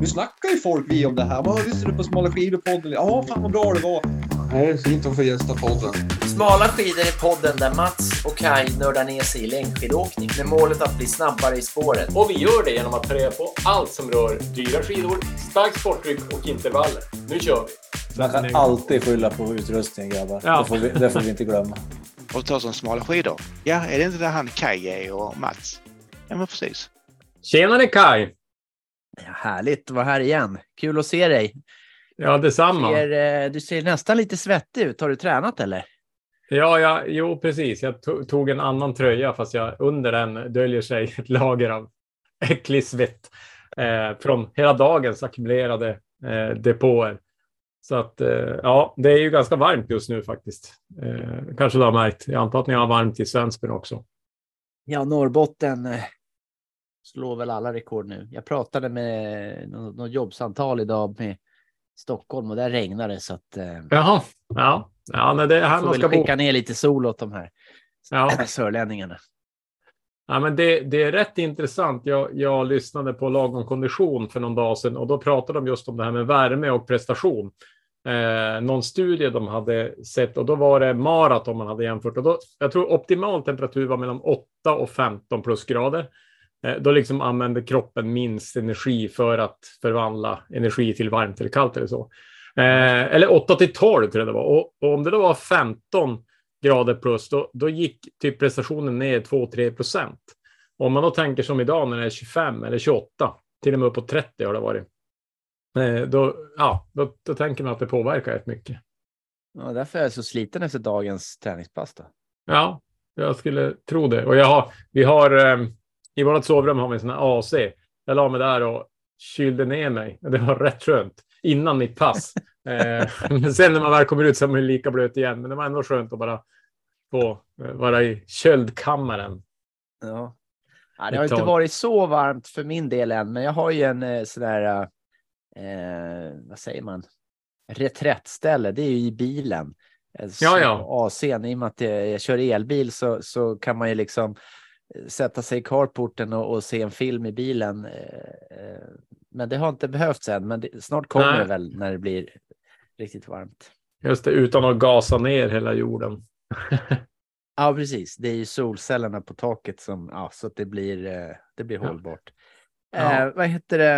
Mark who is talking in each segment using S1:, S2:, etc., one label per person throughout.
S1: Nu snackar ju folk vi om det här. Vad lyssnar du på Smala skidor-podden? Ja, fan vad bra det var.
S2: Det är fint att få gästa podden.
S3: Smala skidor är podden där Mats och Kai nördar ner sig i längdskidåkning med målet att bli snabbare i spåret.
S4: Och vi gör det genom att ta reda på allt som rör dyra skidor, starkt sporttryck och intervaller. Nu kör vi!
S5: Man kan alltid skylla på utrustningen grabbar.
S4: Ja.
S5: Det, får vi, det får vi inte glömma.
S6: Och ta som smala skidor. Ja, är det inte där han Kaj är och Mats? Ja, men precis.
S4: Tjenare Kai!
S3: Ja, härligt att vara här igen. Kul att se dig.
S4: Ja, detsamma.
S3: Ser, eh, du ser nästan lite svettig ut. Har du tränat eller?
S4: Ja, ja, jo precis. Jag to- tog en annan tröja fast jag, under den döljer sig ett lager av äcklig svett eh, från hela dagens ackumulerade eh, depåer. Så att eh, ja, det är ju ganska varmt just nu faktiskt. Eh, kanske du har märkt. Jag antar att ni har varmt i Svensbyn också.
S3: Ja, Norrbotten eh, slår väl alla rekord nu. Jag pratade med något, något jobbsamtal idag med Stockholm och där regnar det så att eh,
S4: Jaha, ja, ja nej, det är här man ska bo.
S3: skicka ner lite sol åt de här
S4: Ja.
S3: sörlänningarna.
S4: Ja, men det, det är rätt intressant. Jag, jag lyssnade på Lagom kondition för någon dag sedan och då pratade de just om det här med värme och prestation. Eh, någon studie de hade sett och då var det maraton man hade jämfört. Och då, jag tror optimal temperatur var mellan 8 och 15 plusgrader. Eh, då liksom använde kroppen minst energi för att förvandla energi till varmt eller kallt eller så. Eh, eller 8 till 12 tror jag det var. Och, och om det då var 15 grader plus, då, då gick typ prestationen ner 2-3 procent. Om man då tänker som idag när det är 25 eller 28, till och med uppåt 30 har det varit. Eh, då, ja, då, då tänker man att det påverkar rätt mycket.
S3: Ja, därför är jag så sliten efter dagens träningspass. Då.
S4: Ja, jag skulle tro det. Och jag har, vi har, eh, i vårt sovrum har vi en sån här AC. Jag la mig där och kylde ner mig. Det var rätt skönt innan mitt pass. Eh, men sen när man väl kommer ut så är man lika blöt igen. Men det var ändå skönt att bara få eh, vara i köldkammaren.
S3: Ja. Ja, det har inte varit så varmt för min del än, men jag har ju en eh, sådär, eh, vad säger man, reträttställe. Det är ju i bilen. Så
S4: Ja, ja.
S3: AC'n, i och med att jag, kör elbil så, så kan man ju liksom sätta sig i carporten och, och se en film i bilen. eh, eh, Men det har inte behövts än, men det, snart kommer
S4: Nej.
S3: det väl när det blir riktigt varmt.
S4: Just det, utan att gasa ner hela jorden.
S3: Ja, precis. Det är ju solcellerna på taket som, ja, så att det blir, eh, det blir
S4: Ja.
S3: hållbart.
S4: Ja.
S3: Eh, vad heter det?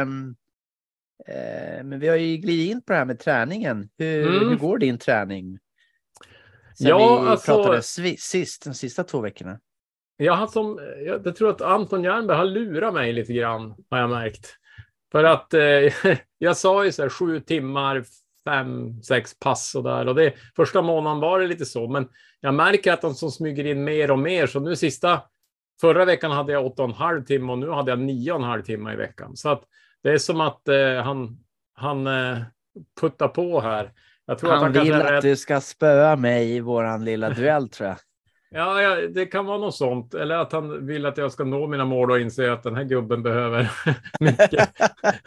S3: Eh, men vi har ju glidit in på det här med träningen. Hur,
S4: Mm.
S3: hur går din träning? Sen
S4: Ja,
S3: vi
S4: alltså-
S3: pratade sist, de sista två veckorna.
S4: Jag, har som, jag, jag tror att Anton Jernberg har lurat mig lite grann, har jag märkt. För att eh, jag sa ju så här sju timmar, fem, sex pass och där. Och det, första månaden var det lite så, men jag märker att de som smyger in mer och mer. Så nu sista, förra veckan hade jag åtta och en halv timme och nu hade jag nio och en halv timme i veckan. Så att det är som att eh, han, han eh, puttar på här. Jag tror
S3: Han
S4: han
S3: vill att
S4: rätt.
S3: du ska spöa mig i våran lilla duell tror jag.
S4: Ja, ja, det kan vara något sånt. Eller att han vill att jag ska nå mina mål och inse att den här gubben behöver mycket,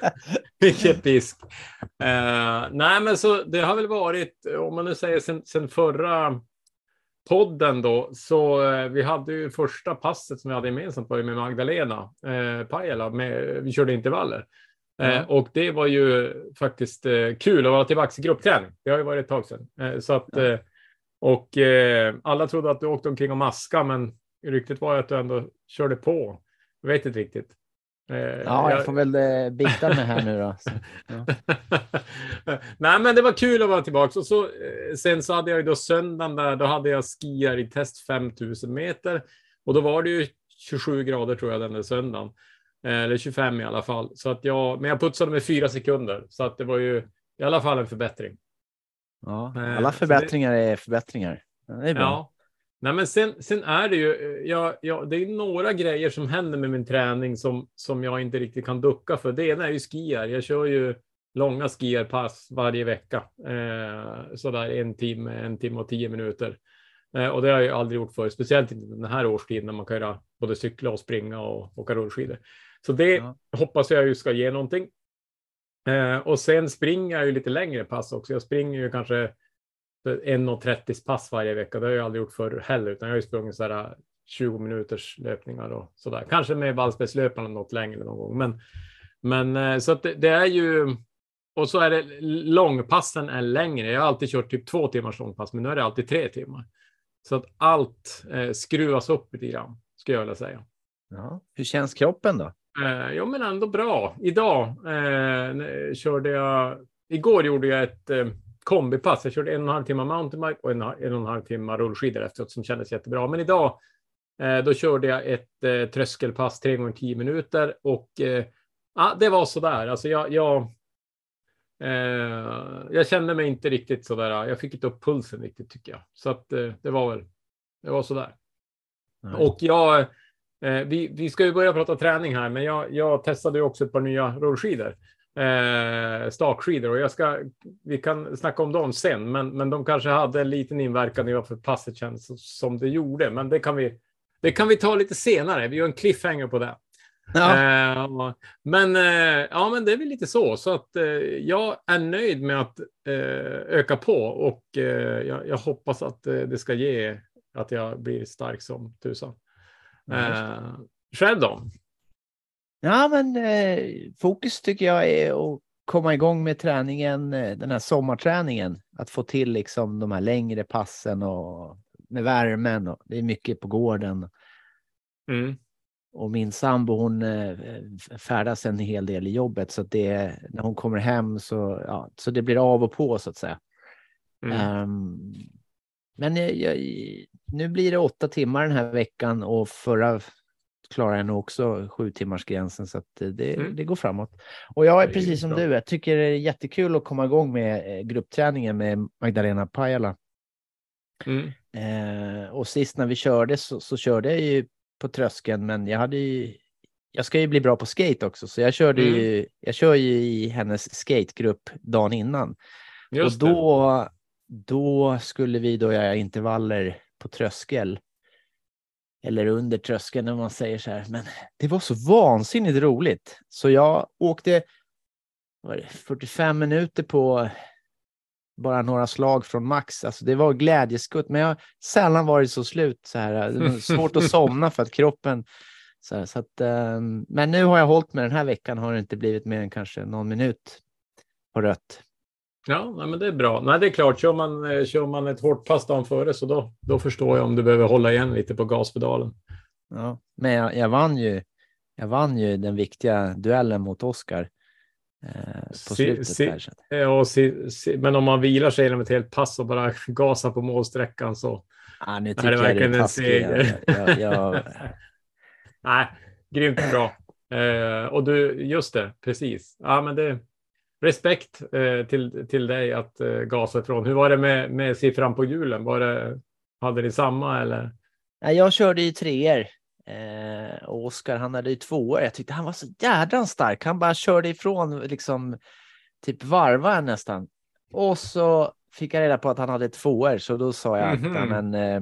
S4: mycket pisk. Eh, nej, men så det har väl varit, om man nu säger sen, sen förra podden då, så eh, vi hade ju första passet som vi hade gemensamt var ju med Magdalena eh, Pajala, med, vi körde intervaller.
S3: Ja.
S4: och det var ju faktiskt kul att vara tillbaka i gruppträning. Det har ju varit ett tag sedan. Så att,
S3: Ja.
S4: Och eh, alla trodde att du åkte omkring och maska, men ryktet var ju att du ändå körde på. Jag vet inte riktigt. Eh,
S3: Ja, jag får väl eh, bikta mig här nu då. Så, ja.
S4: Nej, men det var kul att vara tillbaka. Och så, eh, sen så hade jag ju då söndagen där, då hade jag skiar i test 5000 meter. Och då var det ju 27 grader tror jag den där söndagen. Eh, Eller 25 i alla fall. Så att jag, men jag putsade med fyra sekunder. Så att det var ju i alla fall en förbättring.
S3: Ja,
S4: Eh,
S3: alla
S4: så
S3: förbättringar är förbättringar. Det är bra.
S4: Ja. Nej, men sen, sen är det ju, eh, ja, ja, det är några grejer som händer med min träning som, som jag inte riktigt kan ducka för. Det ena är ju skier. Jag kör ju långa skierpass varje vecka. Eh, sådär en timme, en timme och tio minuter. Eh, och det har jag ju aldrig gjort förr, speciellt inte den här årstiden när man kan göra både cykla och springa och åka rullskidor. Så det
S3: Ja.
S4: hoppas jag ju ska ge någonting. Eh, och sen springer jag ju lite längre pass också. Jag springer ju kanske 1.30 pass varje vecka. Det har jag aldrig gjort förr heller, utan jag har ju sprungit så här eh, 20 minuters löpningar och så där. Kanske med Vallspetslöparna något längre någon gång, men Men eh, så att det, det är ju, och så är det långpassen är längre. Jag har alltid kört typ två timmars långpass, men nu är det alltid tre timmar. Så att allt eh, skruvas upp lite grann, skulle jag vilja säga.
S3: Ja. Hur känns kroppen då?
S4: Eh, jo, men ändå bra. Idag eh, körde jag, igår gjorde jag ett eh, kombipass. Jag körde en och en halv timme mountainbike och en, en och en halv timme rullskidor efteråt som kändes jättebra. Men idag eh, då körde jag ett eh, tröskelpass tre gånger tio minuter och eh, ah, det var så där. Alltså jag, jag, eh, jag kände mig inte riktigt så där. Jag fick inte upp pulsen riktigt tycker jag. Så att det var väl, det var så där.
S3: Nej.
S4: Och jag, vi, vi ska ju börja prata träning här, men jag, jag testade ju också ett par nya rullskidor. Eh, stakskidor och jag ska, vi kan snacka om dem sen, men, men de kanske hade en liten inverkan i varför passet känns som det gjorde. Men det kan vi, det kan vi ta lite senare. Vi gör en cliffhanger på det.
S3: Ja.
S4: Eh, men, eh, ja, men det är väl lite så. Så att eh, jag är nöjd med att eh, öka på och eh, jag, jag hoppas att eh, det ska ge att jag blir stark som tusan. Eh, själv då?
S3: Ja, men eh, fokus tycker jag är att komma igång med träningen, eh, den här sommarträningen. Att få till liksom de här längre passen och med värmen. Och det är mycket på gården.
S4: Mm.
S3: Och min sambo hon eh, färdas en hel del i jobbet så att det när hon kommer hem så, ja, så det blir av och på så att säga.
S4: Mm.
S3: Ehm, men jag, jag, nu blir det åtta timmar den här veckan och förra klarar jag nog också sju timmars gränsen så att det,
S4: Mm.
S3: det går framåt. Och jag är
S4: Det
S3: precis som du, jag tycker det är jättekul att komma igång med eh, gruppträningen med Magdalena Pajala.
S4: Mm.
S3: Eh, och sist när vi körde så, så körde jag ju på tröskeln, men jag hade ju. Jag ska ju bli bra på skate också, så jag körde
S4: Mm.
S3: ju. Jag kör ju i hennes skategrupp dagen innan
S4: Just
S3: och då. Då skulle vi då göra intervaller på tröskel. Eller under tröskeln när man säger så här. Men det var så vansinnigt roligt så jag åkte. det, 45 minuter på bara några slag från max. Alltså det var glädjeskutt, men jag har sällan varit så slut så här. Det var svårt att somna för att kroppen. Så, här, så att, ehm, men nu har jag hållit med den här veckan har det inte blivit mer än kanske någon minut på rött.
S4: Ja, nej, men det är bra. Nej, det är klart, kör man, eh, kör man ett hårt pass dagen före så då, då förstår jag om du behöver hålla igen lite på gaspedalen.
S3: Ja, men jag, jag vann ju. Jag vann ju den viktiga duellen mot Oskar. Eh, på
S4: Si-
S3: slutet
S4: si-
S3: där.
S4: Och si, si, men om man vilar sig genom ett helt pass och bara gasar på målsträckan så.
S3: Ah, nu
S4: är
S3: tycker
S4: det
S3: jag det
S4: verkligen
S3: är
S4: en seger?
S3: Jag, jag,
S4: Nej, grymt bra. Eh, och du, just det, precis. Ja, men det, respekt eh, till, till dig att eh, gasa ifrån. Hur var det med, med siffran på hjulen? Var det, hade ni samma eller?
S3: Jag körde ju treor. Eh, och Oskar han hade ju tvåor. Jag tyckte han var så jädra stark. Han bara körde ifrån liksom typ varva nästan. Och så fick jag reda på att han hade tvåor så då sa jag
S4: Mhm.
S3: att ja, men, eh,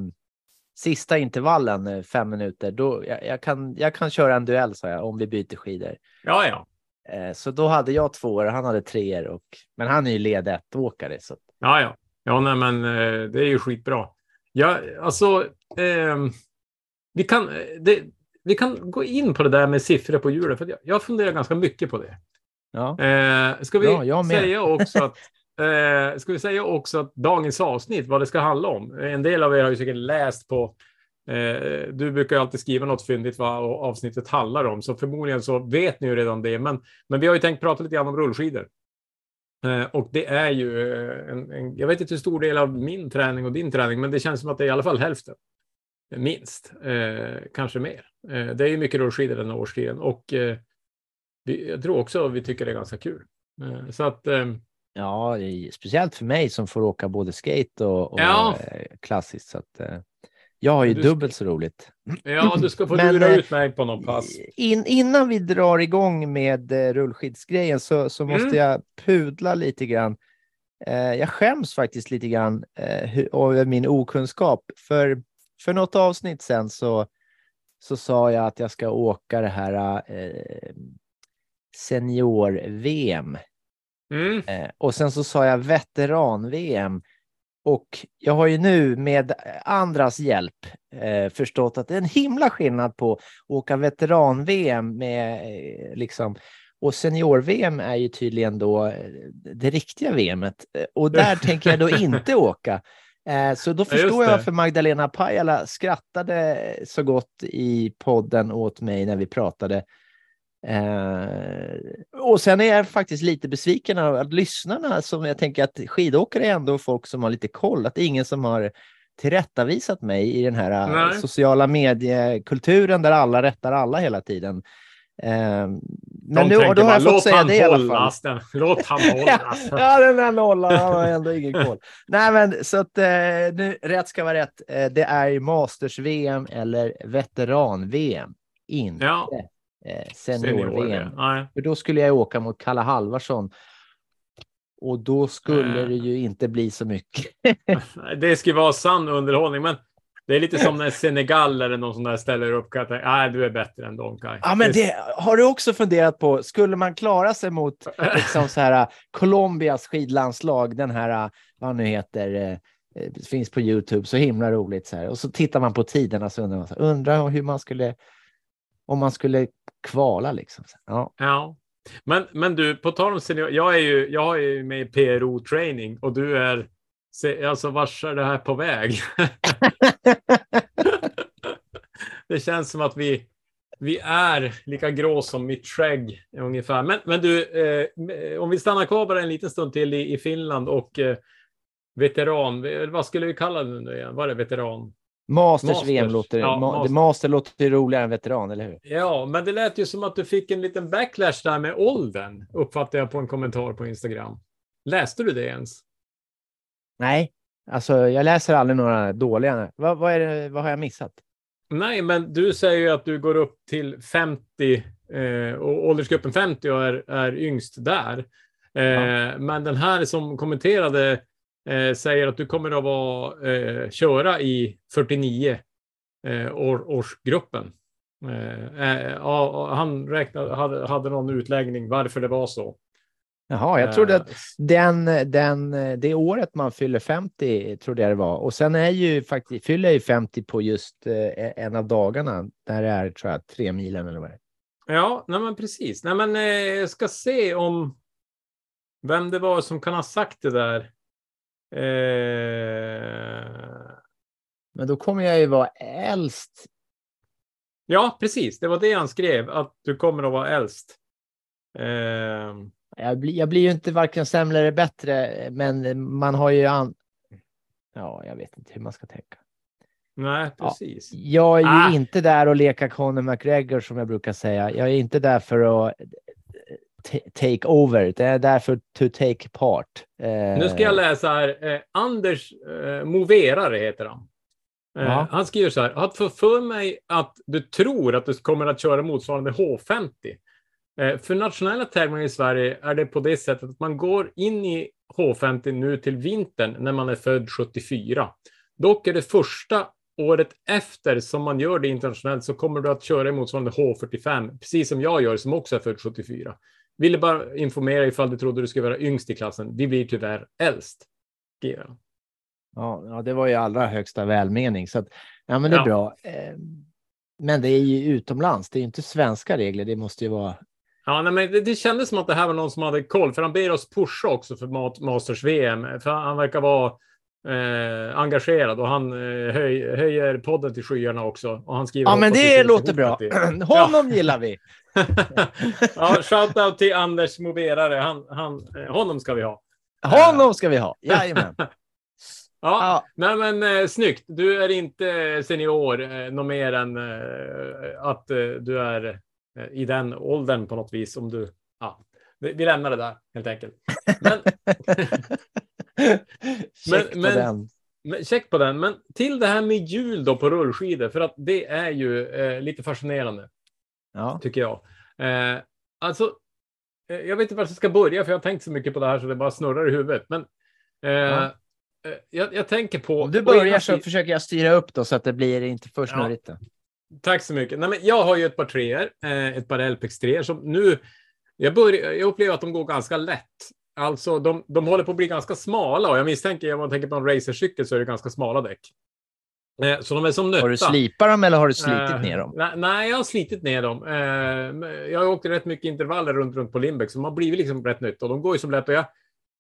S3: sista intervallen eh, fem minuter. Då jag, jag kan. Jag kan köra en duell sa jag om vi byter skidor.
S4: Ja, ja.
S3: Eh, så då hade jag tvåor och han hade treor och men han är ju led ett åkare så
S4: Ja, ja. Ja, nej, men eh, det är ju skitbra. Ja, alltså, ehm, vi, kan, eh, det, vi kan gå in på det där med siffror på hjulen, för jag, jag funderar ganska mycket på det.
S3: ja.
S4: Eh, ska vi
S3: Ja,
S4: säga också att eh, ska vi säga också att dagens avsnitt, vad det ska handla om. En del av er har ju säkert läst på Eh, du brukar ju alltid skriva något fyndigt vad avsnittet handlar om, så förmodligen så vet ni ju redan det. Men, men vi har ju tänkt prata lite grann om rullskidor. Eh, och det är ju eh, en, en, jag vet inte hur stor del av min träning och din träning, men det känns som att det är i alla fall hälften. Minst, eh, kanske mer. Eh, det är ju mycket rullskidor den här årstiden och eh, vi, jag tror också att vi tycker det är ganska kul. Så att
S3: Ja, speciellt för mig som får åka både skate och, och
S4: Ja.
S3: klassiskt. Så att, jag har ju
S4: Du
S3: dubbelt så roligt.
S4: ja, du ska få
S3: Men,
S4: lura
S3: eh,
S4: ut mig på någon pass.
S3: In, innan vi drar igång med eh, rullskidsgrejen så, så måste
S4: Mm.
S3: jag pudla lite grann. Eh, jag skäms faktiskt lite grann eh, över min okunskap. För, för något avsnitt sen så, så sa jag att jag ska åka det här eh, senior-VM.
S4: Mm.
S3: Och sen så sa jag veteran-VM. Och jag har ju nu med andras hjälp eh, förstått att det är en himla skillnad på att åka veteran-VM med eh, liksom Och senior-VM är ju tydligen då eh, det riktiga VMet. Eh, Och där tänker jag då inte åka. Eh, Så då förstår jag varför Magdalena Pajala skrattade så gott i podden åt mig när vi pratade. Eh, och sen är jag faktiskt lite besviken av att lyssnarna, som jag tänker att skidåkare är ändå folk som har lite koll, att det är ingen som har tillrättavisat mig i den här eh,
S4: Nej.
S3: sociala mediekulturen där alla rättar alla hela tiden. Eh, men nu, då har jag fått säga det i alla fall.
S4: Den. Låt han hållas.
S3: ja, den där nollan, han har ändå ingen koll. Nej, men så att eh, nu, rätt ska vara rätt. Eh, det är Masters-VM eller Veteran-VM, inte
S4: Ja.
S3: Eh,
S4: Senior,
S3: Senior-VM.
S4: Nej.
S3: För då skulle jag åka mot Kalle Halvarsson. Och då skulle
S4: Äh.
S3: det ju inte bli så mycket.
S4: Det ska vara sann underhållning, men det är lite som när Senegal eller någon sån där ställer upp. Nej, du är bättre än dem, Kaj.
S3: Ja, men det har du också funderat på. Skulle man klara sig mot liksom så här Colombias skidlandslag, den här, vad nu heter, eh, eh, finns på Youtube, så himla roligt så här. Och så tittar man på tiderna så undrar man, undrar hur man skulle, om man skulle kvala liksom. Ja.
S4: Ja. Men, men du, på tal om senior, jag är ju, jag är ju med i PRO-training och du är, se- alltså vars är det här på väg? det känns som att vi, vi är lika grå som mitt skägg ungefär. Men, men du, eh, om vi stannar kvar bara en liten stund till i, i Finland och eh, veteran, vad skulle vi kalla det nu igen? Var det veteran?
S3: Masters,
S4: Masters,
S3: VM låter,
S4: ja,
S3: ma-
S4: Masters.
S3: master låter ju roligare än veteran, eller hur?
S4: Ja, men det lät ju som att du fick en liten backlash där med åldern, uppfattade jag på en kommentar på Instagram. Läste du det ens?
S3: Nej, alltså jag läser aldrig några dåliga. Vad, vad, det, vad har jag missat?
S4: Nej, men du säger ju att du går upp till 50 eh, och åldersgruppen 50 och är, är yngst där. Eh,
S3: Ja.
S4: Men den här som kommenterade eh, säger att du kommer att vara, eh, köra i 49 eh, år, årsgruppen. Eh, eh, han räknade, hade, hade någon utläggning varför det var så.
S3: Jaha, jag trodde
S4: Eh,
S3: att den, den, det året man fyller 50 trodde jag det var. Och sen är ju faktiskt, fyller jag ju 50 på just en av dagarna. Där det är, tror jag, tre milen eller vad det är.
S4: Ja, nej men precis. Nej men jag ska se om vem det var som kan ha sagt det där. Eh,
S3: Men då kommer jag ju vara äldst.
S4: ja, precis. Det var det han skrev, att du kommer att vara äldst. Eh,
S3: Jag blir, jag blir ju inte varken sämre eller bättre, men man har ju an... Ja, jag vet inte hur man ska tänka.
S4: nej,
S3: Ja.
S4: precis.
S3: Jag är ju
S4: Ah.
S3: inte där och leka Conor McGregor som jag brukar säga. Jag är inte där för att take over. Det är där för to take part. Eh,
S4: Nu ska jag läsa här. Eh, Anders eh, Moverare heter han. Eh,
S3: Ja.
S4: Han skriver så här. Att få för mig att du tror att du kommer att köra motsvarande H50. Eh, för nationella tävlingar i Sverige är det på det sättet att man går in i H50 nu till vintern när man är född 74. Dock är det första året efter som man gör det internationellt så kommer du att köra i motsvarande H45, precis som jag gör som också är född 74. Ville bara informera ifall du trodde du skulle vara yngst i klassen. Vi blir tyvärr äldst.
S3: Ja, ja, det var ju allra högsta välmening. Så att, ja, men det är
S4: Ja.
S3: bra. Eh, Men det är ju utomlands. Det är ju inte svenska regler. Det måste ju vara.
S4: Ja, nej, men det, det kändes som att det här var någon som hade koll, för han ber oss pusha också för Ma- Masters-VM. För han, verkar vara eh, engagerad och han eh, höj, höjer podden till skyarna också. Och han skriver
S3: Ja, men det låter bra. Honom gillar vi.
S4: Ja, shoutout till Anders Moverare. Han, han, eh, honom ska vi ha.
S3: Honom ska vi ha. Jajamän.
S4: Ja,
S3: Ja,
S4: nej men eh, snyggt. Du är inte senior eh, något mer än eh, att eh, du är eh, i den åldern på något vis. Om du, ja, vi, vi lämnar det där helt enkelt. Men,
S3: check på
S4: men-
S3: den.
S4: men, check på den. Men till det här med hjul då på rullskidor, för att det är ju eh, lite fascinerande
S3: Ja.
S4: tycker jag. Eh, alltså, eh, jag vet inte var jag ska börja, för jag har tänkt så mycket på det här så det bara snurrar i huvudet. Men eh,
S3: Ja.
S4: eh, jag, jag tänker på...
S3: Om du börjar så försöker jag styra upp då så att det blir inte för
S4: Ja.
S3: snurrigt. då.
S4: Tack så mycket. Nej, men jag har ju ett par treor, eh, ett par LPX 3 som nu, jag, börjar, jag upplever att de går ganska lätt. Alltså, de, de håller på att bli ganska smala och jag misstänker, om man tänker på en racercykel så är det ganska smala däck. Eh, Så de är som nötta.
S3: Har du slipat dem eller har du slitit
S4: Eh,
S3: ner dem?
S4: Nej, nej, jag har slitit ner dem. Men jag har åkt rätt mycket intervaller runt, runt på Lindbäck, så de har blivit liksom rätt nytt. Och de går ju som lätt. Och jag,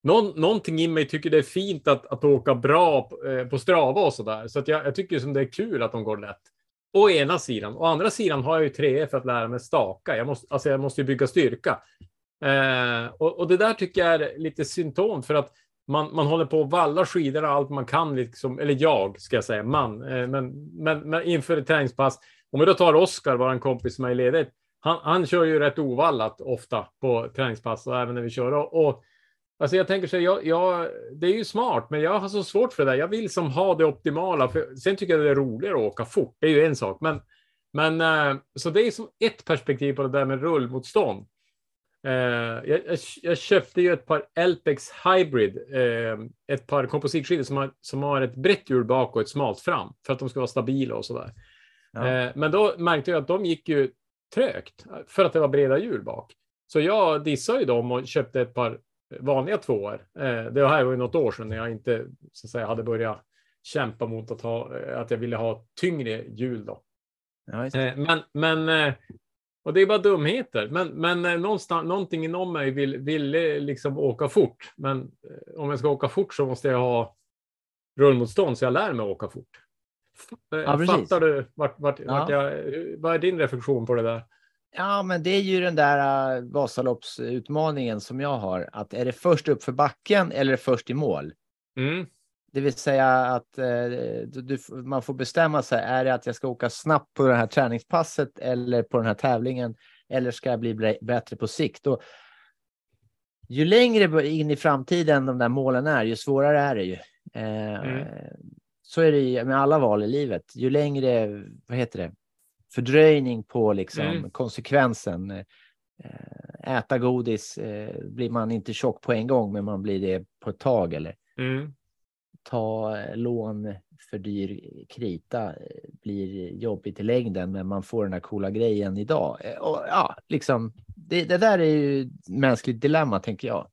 S4: någon, någonting i mig tycker det är fint att, att åka bra på, eh, på Strava och sådär. Så att jag, jag tycker som det är kul att de går lätt. Å ena sidan. Å andra sidan har jag ju tre för att lära mig staka. Jag måste, alltså jag måste ju bygga styrka. Eh, och, och det där tycker jag är lite symptom för att man, man håller på att valla skidor allt man kan, liksom, eller jag ska jag säga, man, eh, men, men, men inför ett träningspass. Om vi då tar Oskar, vår kompis som är i ledigt, han, han kör ju rätt ovallat ofta på träningspass och även när vi kör. Och, och alltså jag tänker så här, jag, jag, det är ju smart, men jag har så svårt för det där. Jag vill som ha det optimala. För, sen tycker jag det är roligare att åka fort. Det är ju en sak, men, men eh, så det är som ett perspektiv på det där med rullmotstånd. Eh, jag, jag, köpte ju ett par Elpex Hybrid, eh, ett par kompositskidor som har, som har ett brett hjul bak och ett smalt fram för att de ska vara stabila och sådär.
S3: Ja.
S4: Eh, men då märkte jag att de gick ju trögt för att det var breda hjul bak. Så jag dissade ju dem och köpte ett par vanliga tvåor. Eh, det här var ju något år sedan när jag inte så att säga, hade börjat kämpa mot att, ha, eh, att jag ville ha tyngre hjul. Då.
S3: Ja,
S4: men, men, och det är bara dumheter. Men, men eh, någonstans, någonting inom mig vill, vill eh, liksom åka fort. Men eh, om jag ska åka fort så måste jag ha rullmotstånd så jag lär mig åka fort.
S3: Ja, precis.
S4: Fattar du vart, vart,
S3: Ja.
S4: vart jag, vad är din reflektion på det där?
S3: Ja, men det är ju den där uh, Vasaloppsutmaningen som jag har. Att är det först upp för backen eller först i mål?
S4: Mm.
S3: Det vill säga att eh, du, man får bestämma sig. Är det att jag ska åka snabbt på det här träningspasset eller på den här tävlingen? Eller ska jag bli bättre på sikt? Och ju längre in i framtiden de där målen är, ju svårare är det ju. Eh,
S4: Mm.
S3: Så är det ju med alla val i livet. Ju längre, vad heter det, fördröjning på liksom
S4: Mm.
S3: konsekvensen. Eh, Äta godis eh, blir man inte tjock på en gång, men man blir det på ett tag. Eller
S4: Mm.
S3: Ta lån för dyr krita eh, blir jobbigt i längden, men man får den här coola grejen idag. Eh, Och, ja, liksom, det, det där är ju ett mänskligt dilemma, tänker jag.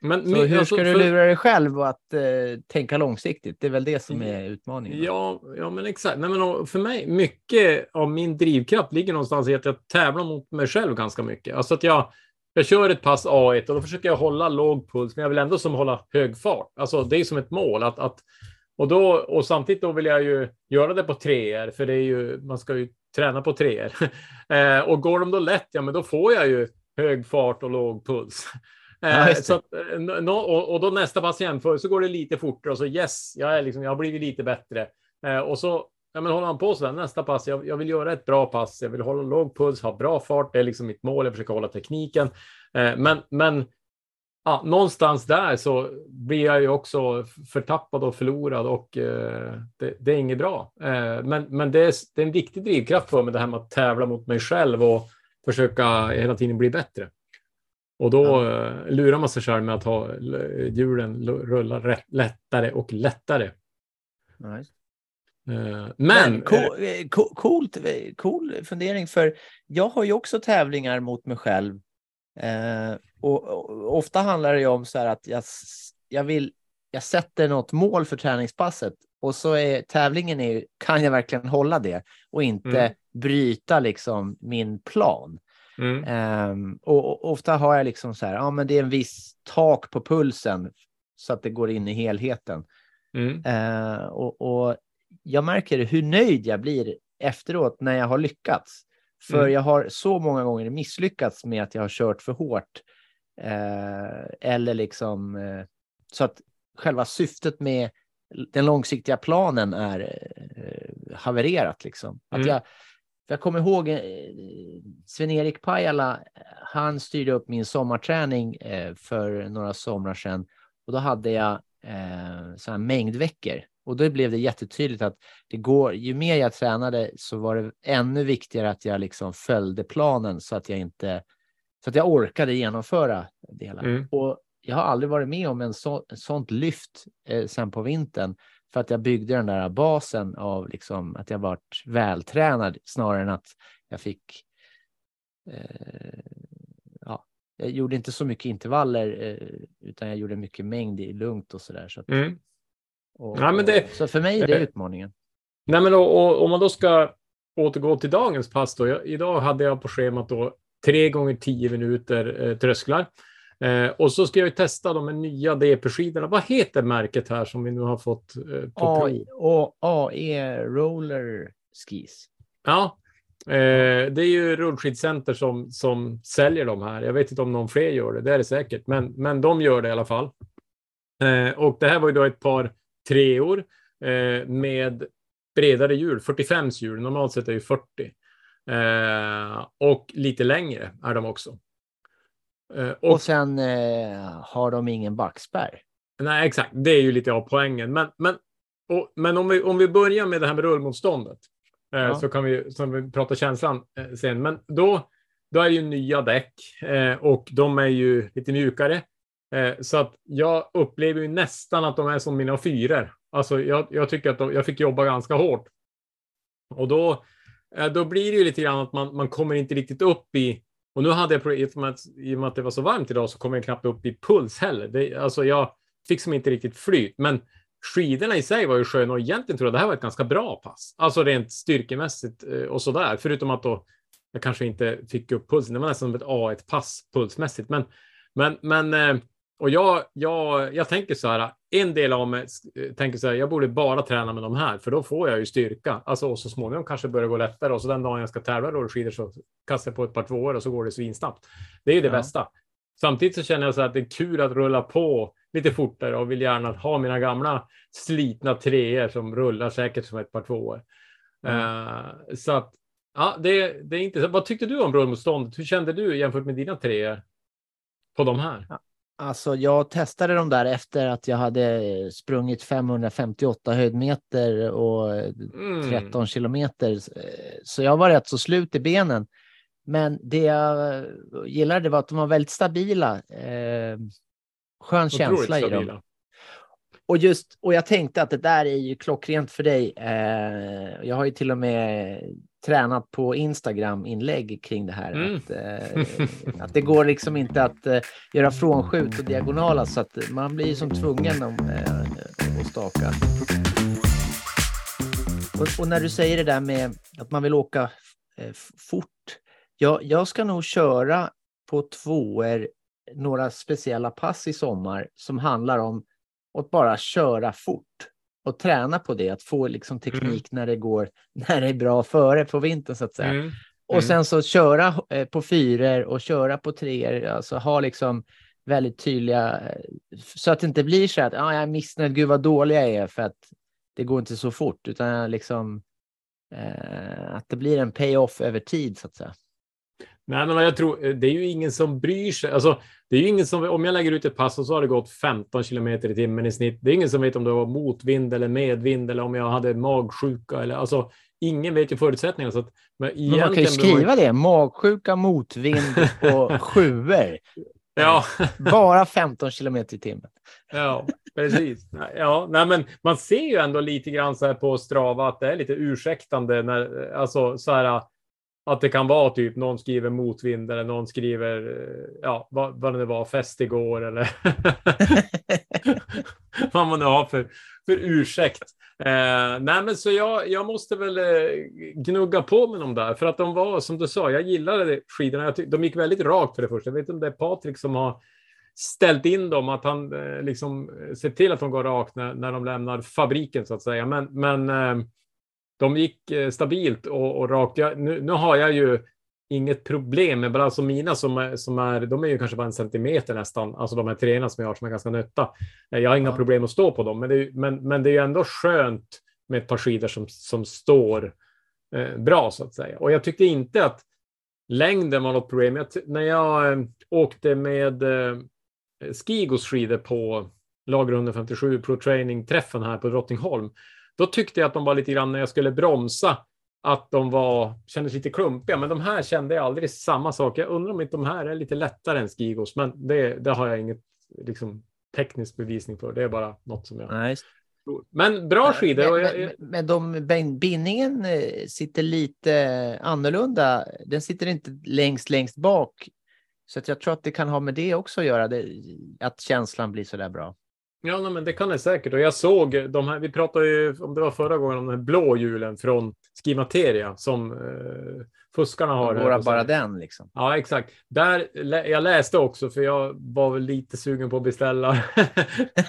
S4: Men,
S3: Så
S4: men,
S3: hur
S4: alltså,
S3: ska du lura dig själv att eh, tänka långsiktigt? Det är väl det som är utmaningen.
S4: Ja, ja men exakt. Nej, men för mig, mycket av min drivkraft ligger någonstans i att jag tävlar mot mig själv ganska mycket. Alltså att jag, jag kör ett pass A1 och då försöker jag hålla låg puls, men jag vill ändå som hålla hög fart. Alltså det är som ett mål att, att och då och samtidigt då vill jag ju göra det på treor, för det är ju, man ska ju träna på treor. eh, och går de då lätt, ja men då får jag ju hög fart och låg puls.
S3: Ja,
S4: Eh,
S3: det.
S4: så att, eh, no, och, och då nästa pass jämför så går det lite fortare och så yes, jag, är liksom, jag har blivit lite bättre. Eh, och så ja, men håller man på så där, nästa pass, jag, jag vill göra ett bra pass, jag vill hålla låg puls, ha bra fart, det är liksom mitt mål, jag försöker hålla tekniken. Eh, men men ja, någonstans där så blir jag ju också förtappad och förlorad och eh, det, det är inget bra. Eh, men men det, är, det är en viktig drivkraft för mig, det här med att tävla mot mig själv och försöka hela tiden bli bättre. Och då eh, lurar man sig själv med att ha hjulen l- rulla rätt, lättare och lättare.
S3: Ja,
S4: Eh,
S3: Men,
S4: men,
S3: cool, eh, co- coolt, eh, cool fundering, för jag har ju också tävlingar mot mig själv. Eh, och, och ofta handlar det ju om så här att jag, jag vill, jag sätter något mål för träningspasset och så är tävlingen är kan jag verkligen hålla det och inte
S4: Mm.
S3: bryta liksom min plan.
S4: mm,
S3: Ehm, och, och ofta har jag liksom så här, ja men det är en viss tak på pulsen så att det går in i helheten.
S4: mm,
S3: Eh, och, och jag märker hur nöjd jag blir efteråt när jag har lyckats. För
S4: Mm.
S3: jag har så många gånger misslyckats med att jag har kört för hårt. Eh, eller liksom eh, så att själva syftet med den långsiktiga planen är eh, havererat. Liksom. Att
S4: Mm.
S3: jag, jag kommer ihåg eh, Sven-Erik Pajala, han styrde upp min sommarträning eh, för några somrar sedan. Och då hade jag eh, så här mängdveckor. Och då blev det jättetydligt att det går, ju mer jag tränade så var det ännu viktigare att jag liksom följde planen så att jag inte, så att jag orkade genomföra det hela.
S4: Mm.
S3: Och jag har aldrig varit med om en så, sånt lyft eh, sen på vintern för att jag byggde den där basen av liksom att jag varit vältränad snarare än att jag fick eh, ja, jag gjorde inte så mycket intervaller eh, utan jag gjorde mycket mängd i lugnt och så där. Så, att,
S4: mm.
S3: Och,
S4: Ja, men det-
S3: så för mig är det
S4: eh,
S3: utmaningen.
S4: Nej, men och, och, om man då ska återgå till dagens pass då. Jag, idag hade jag på schemat då tre gånger tio minuter eh, trösklar. Eh, och så ska jag ju testa de här nya DP-skidorna. Vad heter märket här som vi nu har fått eh, på
S3: A-
S4: prov?
S3: AE Roller Skis.
S4: Ja, eh, det är ju Rullskidcenter som, som säljer de här. Jag vet inte om någon fler gör det, det är det säkert, men, men de gör det i alla fall. Eh, och det här var ju då ett par treor eh, med bredare hjul, 45 hjul, normalt sett är ju 40. Eh, och lite längre är de också. Eh,
S3: Och,
S4: och,
S3: sen eh, har de ingen backspärr.
S4: nej, exakt, det är ju lite av poängen. Men, men, och, men om, vi, om vi börjar med det här med rullmotståndet eh,
S3: Ja.
S4: så kan vi, så vi prata känslan eh, sen. Men då, då är det ju nya däck och de är ju lite mjukare. Eh, så att jag upplever ju nästan att de är som mina fyror. Alltså jag, jag tycker att de, jag fick jobba ganska hårt. Och då, eh, då blir det ju lite grann att man, man kommer inte riktigt upp i och nu hade jag, i och med att, det var så varmt idag så kom jag knappt upp i puls heller. Det, alltså jag fick som inte riktigt flyt, men skidorna i sig var ju sköna och egentligen tror jag det här var ett ganska bra pass. Alltså rent styrkemässigt och och sådär, förutom att då jag kanske inte fick upp pulsen. Det var nästan som ett A1-pass pulsmässigt, men, men, men eh, och jag, jag, jag tänker så här, en del av mig eh, tänker så här, jag borde bara träna med de här, för då får jag ju styrka. Alltså, och så småningom kanske börjar gå lättare och så den dagen jag ska tävla rullskidor så kastar jag på ett par tvåor och så går det svinsnabbt. Det är ju det
S3: Ja.
S4: bästa. Samtidigt så känner jag så att det är kul att rulla på lite fortare och vill gärna ha mina gamla slitna treor som rullar säkert som ett par tvåor. Eh, så att, ja, det, det är inte Vad tyckte du om rullmotståndet? Hur kände du jämfört med dina treor på de här?
S3: Alltså jag testade dem där efter att jag hade sprungit 558 höjdmeter och
S4: Mm.
S3: 13 kilometer. Eh, Så jag var rätt så slut i benen. Men det jag gillade var att de var väldigt stabila. Eh, skön
S4: Otroligt
S3: känsla i dem. Och just, och jag tänkte att det där är ju klockrent för dig. Eh, jag har ju till och med tränat på Instagram-inlägg kring det här.
S4: Mm.
S3: Att, eh, att det går liksom inte att eh, göra frånskjut och diagonala så att man blir som tvungen om, eh, att staka. Och, och när du säger det där med att man vill åka eh, fort. Jag, jag ska nog köra på tvåor några speciella pass i sommar som handlar om att bara köra fort och träna på det, att få liksom teknik när det går, när det är bra före på vintern så att säga.
S4: Mm.
S3: Och sen så köra eh, på fyror och köra på treor, alltså ha liksom väldigt tydliga, eh, så att det inte blir så att ah, jag är missnöjd, gud vad dålig jag är för att det går inte så fort, utan liksom eh, att det blir en pay-off över tid så att säga.
S4: Nej, men jag tror det är ju ingen som bryr sig. Alltså, det är ju ingen som, om jag lägger ut ett pass och så har det gått 15 kilometer i timmen i snitt. Det är ingen som vet om det var motvind eller medvind eller om jag hade magsjuka eller alltså. Ingen vet ju förutsättningarna. Så att, men,
S3: Men man kan ju skriva det, magsjuka, motvind och sjuor.
S4: Ja,
S3: Bara 15 kilometer i timmen.
S4: ja, precis. Ja, nej, men man ser ju ändå lite grann så här på Strava att det är lite ursäktande när alltså så här att det kan vara typ någon skriver motvind eller någon skriver eh, ja, vad, vad det nu var, fest igår eller vad man nu har för, för ursäkt. Eh, nej, men så jag, jag måste väl eh, gnugga på med dem där för att de var som du sa. Jag gillade skidorna. Jag tyck, de gick väldigt rakt för det första. Jag vet inte om det är Patrik som har ställt in dem, att han eh, liksom eh, ser till att de går rakt när, när de lämnar fabriken så att säga. Men, men eh, de gick eh, stabilt och, och rakt. Jag, nu, nu har jag ju inget problem med, bara alltså mina som är, som är, de är ju kanske bara en centimeter nästan, alltså de här treorna som jag har som är ganska nötta. Eh, Jag har inga
S3: Ja.
S4: problem att stå på dem, men det, är, men, men det är ju ändå skönt med ett par skidor som, som står eh, bra så att säga. Och jag tyckte inte att längden var något problem. Jag, när jag eh, åkte med eh, Skigos skidor på lager 157 Pro Training-träffen här på Drottningholm, då tyckte jag att de var lite grann när jag skulle bromsa, att de var, kändes lite klumpiga, men de här kände jag aldrig samma sak. Jag undrar om inte de här är lite lättare än Skigos, men det, det har jag inget liksom, teknisk bevisning för. Det är bara något som jag tror. Men bra skidor.
S3: Men,
S4: jag,
S3: men, men de, bin- bindningen eh, sitter lite annorlunda. Den sitter inte längst, längst bak. Så att jag tror att det kan ha med det också att göra, det, att känslan blir så där bra.
S4: Ja, nej, men det kan det säkert. Och jag såg de här, vi pratade ju, om det var förra gången, om den här blå hjulen från Skimateria som eh, fuskarna har.
S3: Våra bara den liksom.
S4: Ja, exakt. Där, jag läste också, för jag var väl lite sugen på att beställa.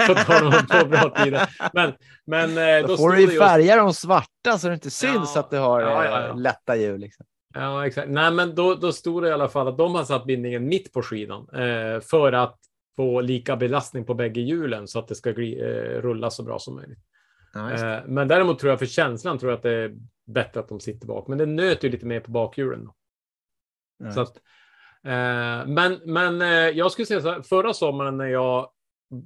S4: på tal om två bra tider. Men, men eh,
S3: Då,
S4: då,
S3: får du ju
S4: just...
S3: färga dem svarta så det inte syns
S4: Ja,
S3: att du har
S4: ja, ja,
S3: eh,
S4: ja.
S3: lätta hjul. Liksom.
S4: Ja, exakt. Nej, men då, då stod det i alla fall att de har satt bindningen mitt på skidan eh, för att få lika belastning på bägge hjulen så att det ska gli, eh, rulla så bra som möjligt.
S3: Ja.
S4: Eh, men däremot tror jag för känslan tror jag att det är bättre att de sitter bak. Men det nöter ju lite mer på bakhjulen. Då.
S3: Ja,
S4: Så att, eh, men men eh, jag skulle säga så här, förra sommaren när jag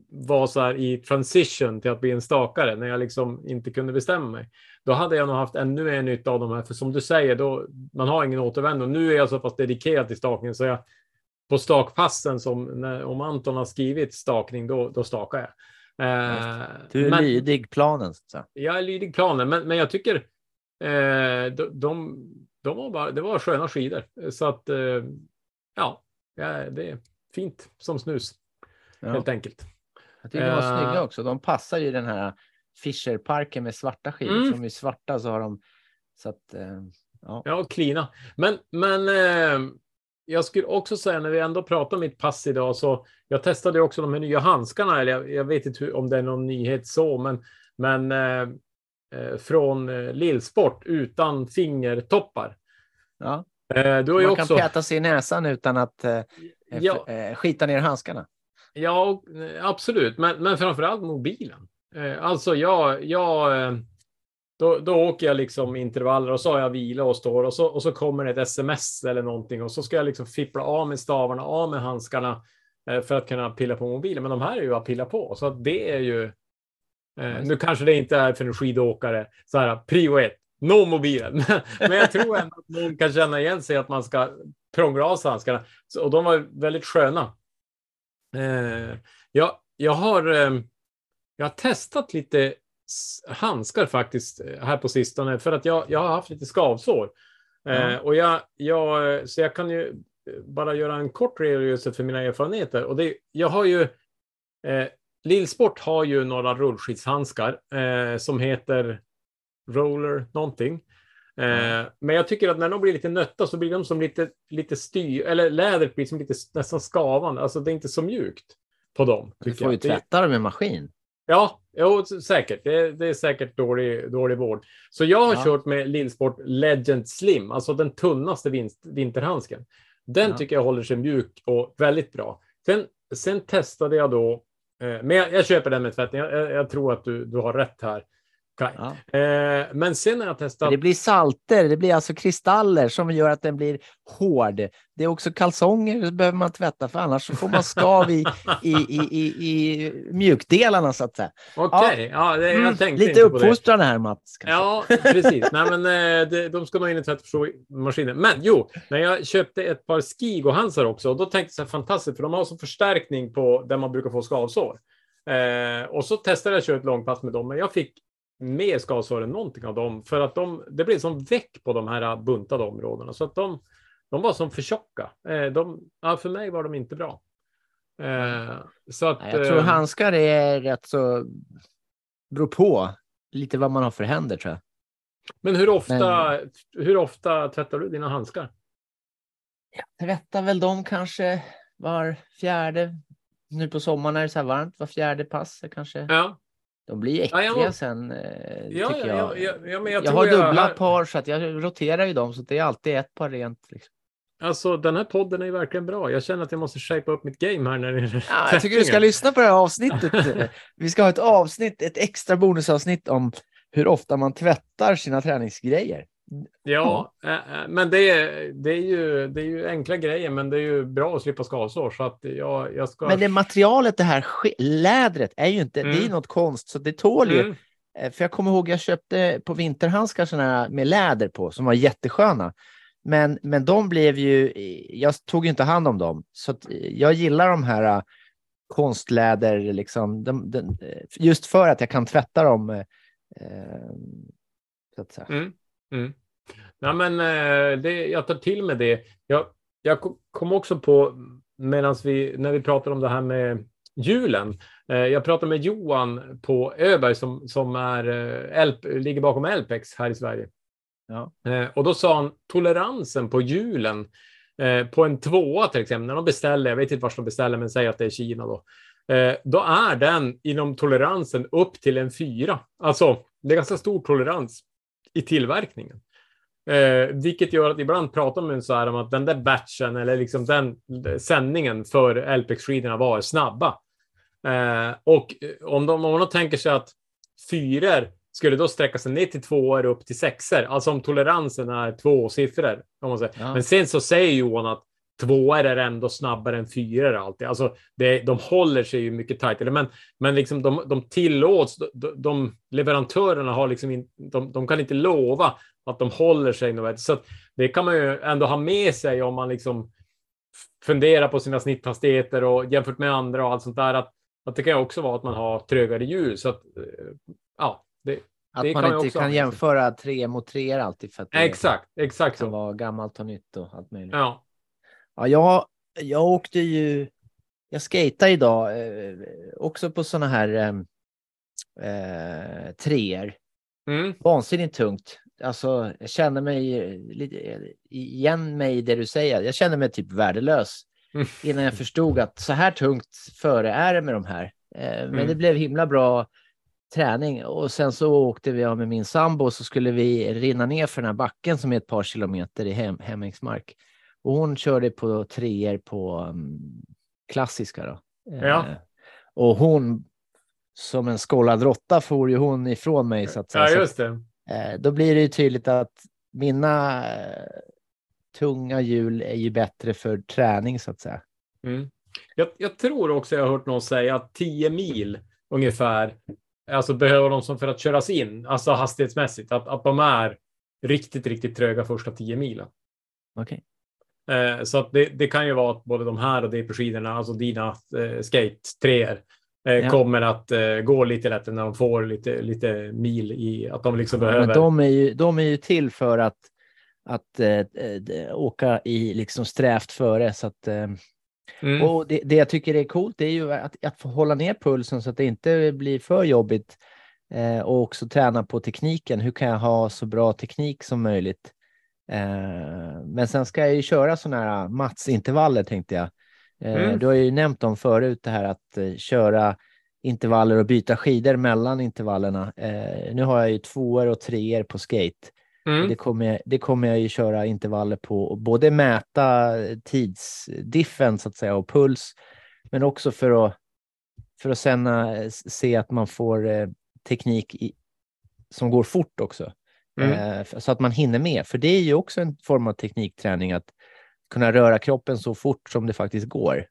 S4: var så här i transition till att bli en stakare, när jag liksom inte kunde bestämma mig, då hade jag nog haft ännu mer nytta av de här, för som du säger, då, man har ingen återvändo. Nu är jag så pass dedikerad till stakningen så jag på stakpassen, som när, om Anton har skrivit stakning, då, då stakar jag. Eh,
S3: Du är
S4: men-
S3: lydig planen. Så.
S4: jag är lydig planen, men, men jag tycker eh, de, de, de var bara, det var sköna skidor. Så att eh, ja, det är fint som snus
S3: Ja.
S4: helt enkelt.
S3: Jag tycker de var
S4: Eh.
S3: snygga också. De passar ju den här Fischerparken med svarta skidor.
S4: Mm.
S3: De är svarta så har de så att eh, ja.
S4: Ja, klina. Men, men eh, jag skulle också säga när vi ändå pratar om mitt pass idag så jag testade också de här nya handskarna. Eller jag, jag vet inte hur, om det är någon nyhet så, men, men eh, eh, från eh, Lillsport utan fingertoppar.
S3: ja.
S4: Eh, du
S3: Man kan
S4: också.
S3: peta sig i näsan utan att eh,
S4: Ja.
S3: eh, skita ner handskarna.
S4: Ja, absolut. Men, men framförallt mobilen. Eh, alltså, jag, jag, då, då åker jag liksom intervaller och så har jag vila och står och så, och så kommer ett sms eller någonting och så ska jag liksom fippla av med stavarna, av med handskarna eh, för att kunna pilla på mobilen. Men de här är ju att pilla på, så det är ju. Eh, nu kanske det inte är för en skidåkare så här prio ett, nå mobilen. Men jag tror ändå att någon kan känna igen sig att man ska prångla av sig handskarna. Och de var väldigt sköna. Eh, jag, jag, har, eh, jag har testat lite handskar faktiskt eh, här på sistone för att jag, jag har haft lite skavsår. Eh,
S3: Ja.
S4: och jag, jag, så jag kan ju eh, bara göra en kort redogörelse för mina erfarenheter. Och det, jag har ju, eh, Lillsport har ju några rullskidshandskar eh, som heter Roller någonting. Eh, Men jag tycker att när de blir lite nötta så blir de som lite, lite styr, eller lädret blir som lite nästan skavande. Alltså det är inte så mjukt på dem.
S3: Du får ju tvätta dem med maskin.
S4: Ja, jo, säkert. Det, det är säkert dålig, dålig vård. Så jag har
S3: Ja.
S4: kört med Lillsport Legend Slim, alltså den tunnaste vinst, vinterhandsken. Den
S3: Ja.
S4: tycker jag håller sig mjuk och väldigt bra. Sen, sen testade jag då, eh, men jag, jag köper den med tvätten. Jag, jag, jag tror att du, du har rätt här.
S3: Ja.
S4: Eh, men sen har jag testat...
S3: Det blir salter, det blir alltså kristaller som gör att den blir hård. Det är också kalsonger, det behöver man tvätta för annars så får man skav i, i, i, i, i mjukdelarna så att säga.
S4: Okej, ja. det, jag
S3: Mm,
S4: tänkte
S3: lite
S4: på det.
S3: uppfostrande här Mats. kanske.
S4: Ja, precis. Nej, men, eh, det, de ska nog in i tvättmaskinen. Men jo, när jag köpte ett par Skigo-handskar också, och då tänkte jag så här, fantastiskt, för de har så förstärkning på där man brukar få skavsår. Eh, och så testade jag att köra ett långpass med dem, men jag fick mer skavsår än någonting av dem, för att de, det blev som väck på de här buntade områdena, så att de, de var som för tjocka. Eh, de, ja, för mig var de inte bra. Eh, så att,
S3: Jag tror
S4: eh,
S3: handskar är rätt så... beror på lite vad man har för händer tror jag.
S4: Men hur ofta, hur ofta tvättar du dina handskar?
S3: Tvättar väl dem kanske var fjärde. Nu på sommaren är det så här varmt, var fjärde pass kanske.
S4: Ja,
S3: De blir
S4: Ja,
S3: äckliga
S4: jag var-
S3: sen, eh,
S4: ja,
S3: tycker
S4: ja,
S3: jag.
S4: ja, ja, jag,
S3: jag har dubbla
S4: här-
S3: par så att jag roterar ju dem så det är alltid ett par rent. Liksom.
S4: Alltså den här podden är ju verkligen bra. Jag känner att jag måste shape upp mitt game här när det gäller
S3: Ja, jag tycker du ska lyssna på det här avsnittet. Vi ska ha ett avsnitt, ett extra bonusavsnitt om hur ofta man tvättar sina träningsgrejer.
S4: Ja, äh, äh, men det är, det, är ju, det är ju enkla grejer, men det är ju bra att slippa skavsår. Så att jag, jag ska...
S3: Men det materialet, det här lädret, är ju inte, det är
S4: Mm.
S3: något konst, så det tål ju.
S4: Mm,
S3: Eh, För jag kommer ihåg, jag köpte på vinterhandskar här med läder på, som var jättesköna. Men, men de blev ju, jag tog ju inte hand om dem. Så eh, jag gillar de här eh, konstläder, liksom, de, de, eh, just för att jag kan tvätta dem. eh, eh, så att säga.
S4: mm, mm. Nej, men eh, det, jag tar till med det. Jag, jag ko- kom också på, medan vi, när vi pratar om det här med hjulen. Eh, jag pratade med Johan på Öberg som, som är, eh, Elp, ligger bakom Elpex här i Sverige.
S3: Ja.
S4: Och då sa han toleransen på hjulen eh, på en tvåa till exempel, när de beställer, jag vet inte var de beställer, men säg att det är Kina då. Då är den inom toleransen upp till en fyra. Alltså, det är ganska stor tolerans i tillverkningen. Eh, vilket gör att ibland pratar man så här om att den där batchen eller liksom den sändningen för LPX-skidorna var snabba. Eh, och om, de, om man då tänker sig att fyror skulle då sträcka sig ner till tvåor upp till sexor, alltså om toleransen är två siffror. Om man säger.
S3: Ja.
S4: Men sen så säger Johan att tvåor är ändå snabbare än fyror alltid. Alltså det, de håller sig ju mycket tajtare, men, men liksom de, de tillåts, de, de leverantörerna har liksom in, de, de kan inte lova att de håller sig något. Så det kan man ju ändå ha med sig om man liksom funderar på sina snitthastigheter och jämfört med andra och allt sånt där. Att, att det kan också vara att man har trögare hjul. Så att, eh, ja, det,
S3: Att
S4: Det kan
S3: man
S4: jag
S3: inte kan jämföra tre mot tre alltid för att
S4: exakt, exakt
S3: kan
S4: så.
S3: vara gammalt och nytt och allt möjligt.
S4: Ja.
S3: Ja, jag, jag åkte ju, jag skejtade idag eh, också på sådana här eh, eh, treor.
S4: Mm.
S3: Vansinnigt tungt. Alltså, jag känner mig eh, lite eh, igen mig i det du säger. Jag känner mig typ värdelös
S4: Mm.
S3: innan jag förstod att så här tungt före är det med de här. Eh, men
S4: Mm.
S3: det blev himla bra träning och sen så åkte vi med min sambo och så skulle vi rinna ner för den här backen som är ett par kilometer i hem, Hemmingsmark. Och hon körde på treor på um, klassiska då. Eh,
S4: Ja.
S3: och hon som en skållad råtta for ju hon ifrån mig så att
S4: ja,
S3: Så
S4: just det.
S3: Eh, då blir det ju tydligt att mina eh, tunga hjul är ju bättre för träning så att säga.
S4: Mm. Jag, jag tror också jag har hört någon säga att 10 mil ungefär, alltså behöver de som för att köras in, alltså hastighetsmässigt, att, att de är riktigt, riktigt tröga första 10 milen.
S3: Okej.
S4: Eh, så att det, det kan ju vara att både de här och DP-skidorna, alltså dina eh, skate treor, eh,
S3: Ja.
S4: kommer att eh, gå lite lättare när de får lite, lite mil i att de liksom behöver.
S3: Men de är, ju, de är ju till för att, att eh, eh, åka i liksom strävt före. Så att, eh,
S4: Mm.
S3: Och det, det jag tycker är coolt är ju att, att få hålla ner pulsen så att det inte blir för jobbigt. Eh, och också träna på tekniken. Hur kan jag ha så bra teknik som möjligt? Eh, men sen ska jag ju köra sådana här Mats-intervaller tänkte jag. Eh,
S4: Mm.
S3: Du har ju nämnt dem förut, det här att eh, köra intervaller och byta skidor mellan intervallerna. Eh, nu har jag ju tvåor och treor på skate.
S4: Mm.
S3: Det, kommer, jag- det kommer jag ju köra intervaller på både mäta tidsdiffen så att säga och puls, men också för att, för att sen se att man får teknik i, som går fort också.
S4: Mm.
S3: Så att man hinner med, för det är ju också en form av teknikträning att kunna röra kroppen så fort som det faktiskt går.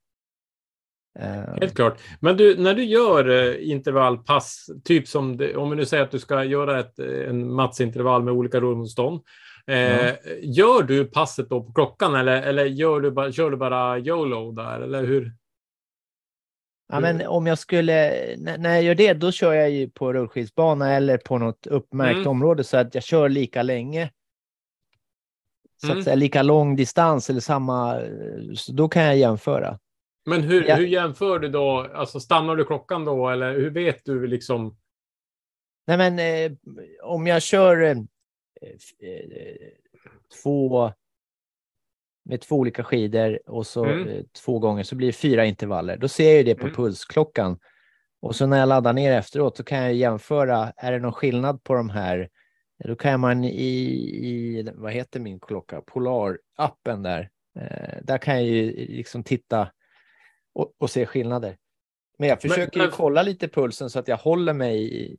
S3: Eh,
S4: Helt klart. Men du, när du gör eh, intervallpass, typ som det, om vi nu säger att du ska göra ett, eh, en matsintervall med olika rullmotstånd. Eh,
S3: Ja.
S4: Gör du passet då på klockan eller, eller gör du bara, kör du bara YOLO där? Eller hur?
S3: Ja, men om jag skulle, när, när jag gör det, då kör jag ju på rullskidsbana eller på något uppmärkt
S4: Mm.
S3: område så att jag kör lika länge. Så
S4: Mm.
S3: att säga lika lång distans eller samma, så då kan jag jämföra.
S4: Men hur,
S3: Ja.
S4: hur jämför du då? Alltså stannar du klockan då eller hur vet du liksom?
S3: Nej, men eh, om jag kör eh, eh, två med två olika skidor och så
S4: Mm.
S3: eh, två gånger så blir det fyra intervaller. Då ser jag ju det på
S4: Mm.
S3: pulsklockan. Och så när jag laddar ner efteråt så kan jag jämföra, är det någon skillnad på de här? Då kan man i, i vad heter min klocka, Polar-appen där, eh, där kan jag ju liksom titta och, och se skillnader. Men jag
S4: Men-
S3: försöker
S4: men-
S3: ju kolla lite pulsen så att jag håller mig i,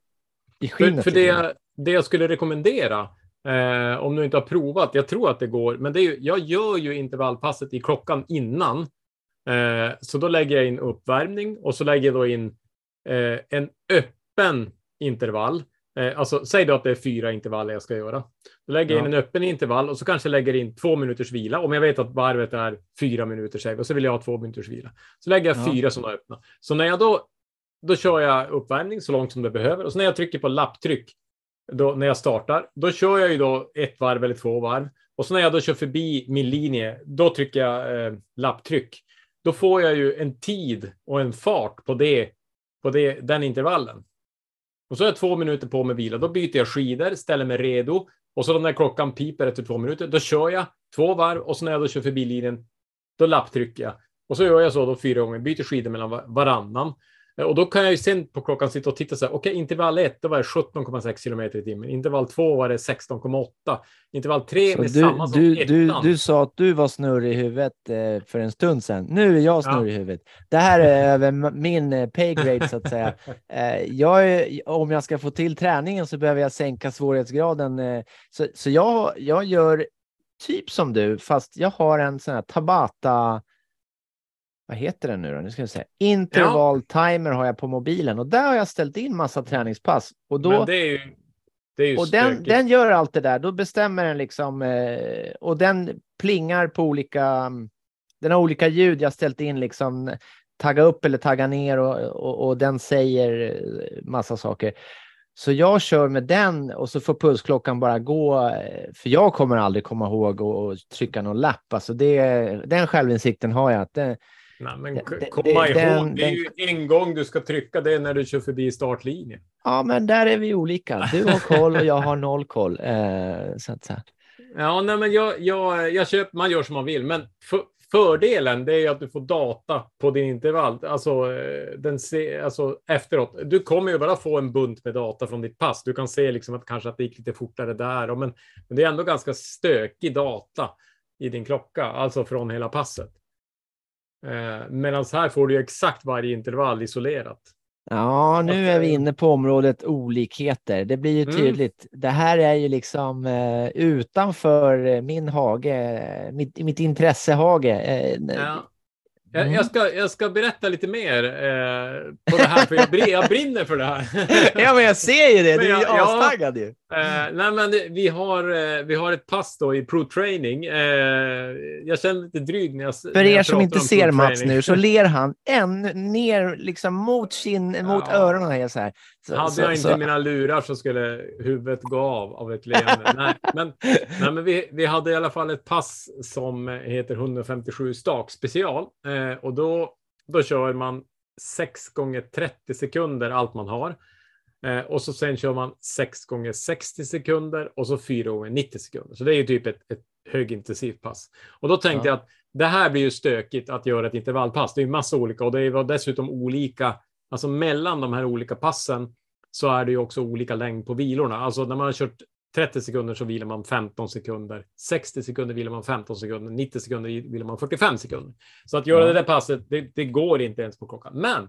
S3: i
S4: För,
S3: skinnet.
S4: för
S3: lite
S4: det, jag- det jag skulle rekommendera, eh, om du inte har provat, jag tror att det går, men det är ju, jag gör ju intervallpasset i klockan innan. Eh, så då lägger jag in uppvärmning och så lägger jag då in eh, en öppen intervall. Eh, alltså, säg då att det är fyra intervaller jag ska göra. Då lägger jag in en öppen intervall och så kanske jag lägger in två minuters vila. Om jag vet att varvet är fyra minuter, säg, och så vill jag ha två minuters vila. Så lägger jag
S3: Ja.
S4: fyra sådana öppna. Så när jag då, då kör jag uppvärmning så långt som det behöver. Och så när jag trycker på lapptryck, då, när jag startar, då kör jag ju då ett varv eller två varv. Och så när jag då kör förbi min linje, då trycker jag eh, lapptryck. då får jag ju en tid och en fart på, det, på det, den intervallen. Och så har jag två minuter på mig vila. Då byter jag skidor, ställer mig redo. Och så när klockan piper efter två minuter, då kör jag två varv och så när jag då kör förbi linjen, då lapptrycker jag. Och så gör jag så då fyra gånger, byter skidor mellan varannan. Eh, Och då kan jag ju sen på klockan sitta och titta så här, okej, intervall 1, då var det 17,6 kilometer i timmen. Intervall 2 var det 16,8. Intervall 3
S3: Så
S4: med
S3: du,
S4: samma som
S3: du, du,
S4: ettan.
S3: du sa att du var snurrig i huvudet eh, för en stund sedan. Nu är jag snurrig i huvudet. Det här är över min eh, pay grade så att säga. Jag är, om jag ska få till träningen så behöver jag sänka svårighetsgraden. Så så jag, jag gör typ som du, fast jag har en sån här Tabata. Vad heter den nu då? Nu ska vi se. Interval timer har jag på mobilen och där har jag ställt in massa träningspass och då.
S4: Men det är ju, det är ju
S3: Och den, den gör allt det där. Då bestämmer den liksom eh, och den plingar på olika. Den har olika ljud. Jag ställt in liksom tagga upp eller tagga ner och, och, och den säger eh, massa saker. Så jag kör med den och så får pulsklockan bara gå. eh, För jag kommer aldrig komma ihåg och, och trycka någon lapp. Alltså det, den självinsikten har jag. Att det,
S4: Nej, men komma ihåg,
S3: den-
S4: det är ju en gång du ska trycka det när du kör förbi startlinjen.
S3: ja, men där är vi olika. Du har koll och jag har noll koll. Eh, så att säga.
S4: Ja, nej, men jag, jag, jag köper, man gör som man vill, men för, fördelen det är att du får data på din intervall, alltså, eh, den se, alltså efteråt. Du kommer ju bara få en bunt med data från ditt pass. Du kan se liksom att kanske att det gick lite fortare där, och men, men det är ändå ganska stökig data i din klocka, alltså från hela passet. Eh, Medan här får du exakt varje intervall isolerat.
S3: Ja, nu är vi
S4: eh,
S3: inne på området olikheter. Det blir ju
S4: Mm.
S3: tydligt. Det här är ju liksom eh, utanför eh, min hage, eh, mitt, mitt intressehage. Eh,
S4: Ja. Jag,
S3: Mm.
S4: jag, ska, jag ska berätta lite mer eh, på det här, för jag, brin, jag brinner för det här.
S3: ja, men jag ser ju det. Du är ju astaggad ju.
S4: Eh, nej, men det- vi har, eh, vi har ett pass då i Pro Training. Eh, jag känner lite dryg när jag
S3: För er
S4: jag
S3: som inte ser Mats nu så ler han ännu ner liksom mot, kin, mot
S4: Ja.
S3: öronen. Är så här. Så,
S4: Hade
S3: så,
S4: jag inte
S3: så,
S4: mina lurar så skulle huvudet gå av av ett leende. nej, men, nej, men vi, vi hade i alla fall ett pass som heter 157 stak special. Eh, och då, då kör man 6 gånger 30 sekunder allt man har. Eh, och så sen kör man 6 gånger 60 sekunder och så 4 gånger 90 sekunder. Så det är ju typ ett, ett högintensivt pass. Och då tänkte
S3: Ja.
S4: jag att det här blir ju stökigt att göra ett intervallpass. Det är ju massa olika och det var dessutom olika, alltså mellan de här olika passen så är det ju också olika längd på vilorna. Alltså när man har kört 30 sekunder så vilar man 15 sekunder. 60 sekunder vilar man 15 sekunder. 90 sekunder vilar man 45 sekunder. Så att göra
S3: Ja.
S4: det där passet, det, det går inte ens på klockan. Men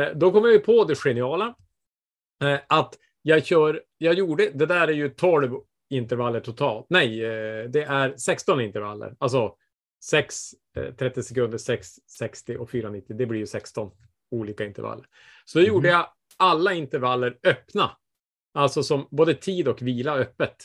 S4: eh, då kommer vi på det geniala. Eh, att jag kör, jag gjorde, det där är ju 12 intervaller totalt. Nej, eh, det är 16 intervaller. Alltså 6, eh, 30 sekunder, 6, 60 och 4,90. Det blir ju 16 olika intervaller. Så då gjorde jag alla intervaller öppna. Alltså som både tid och vila öppet.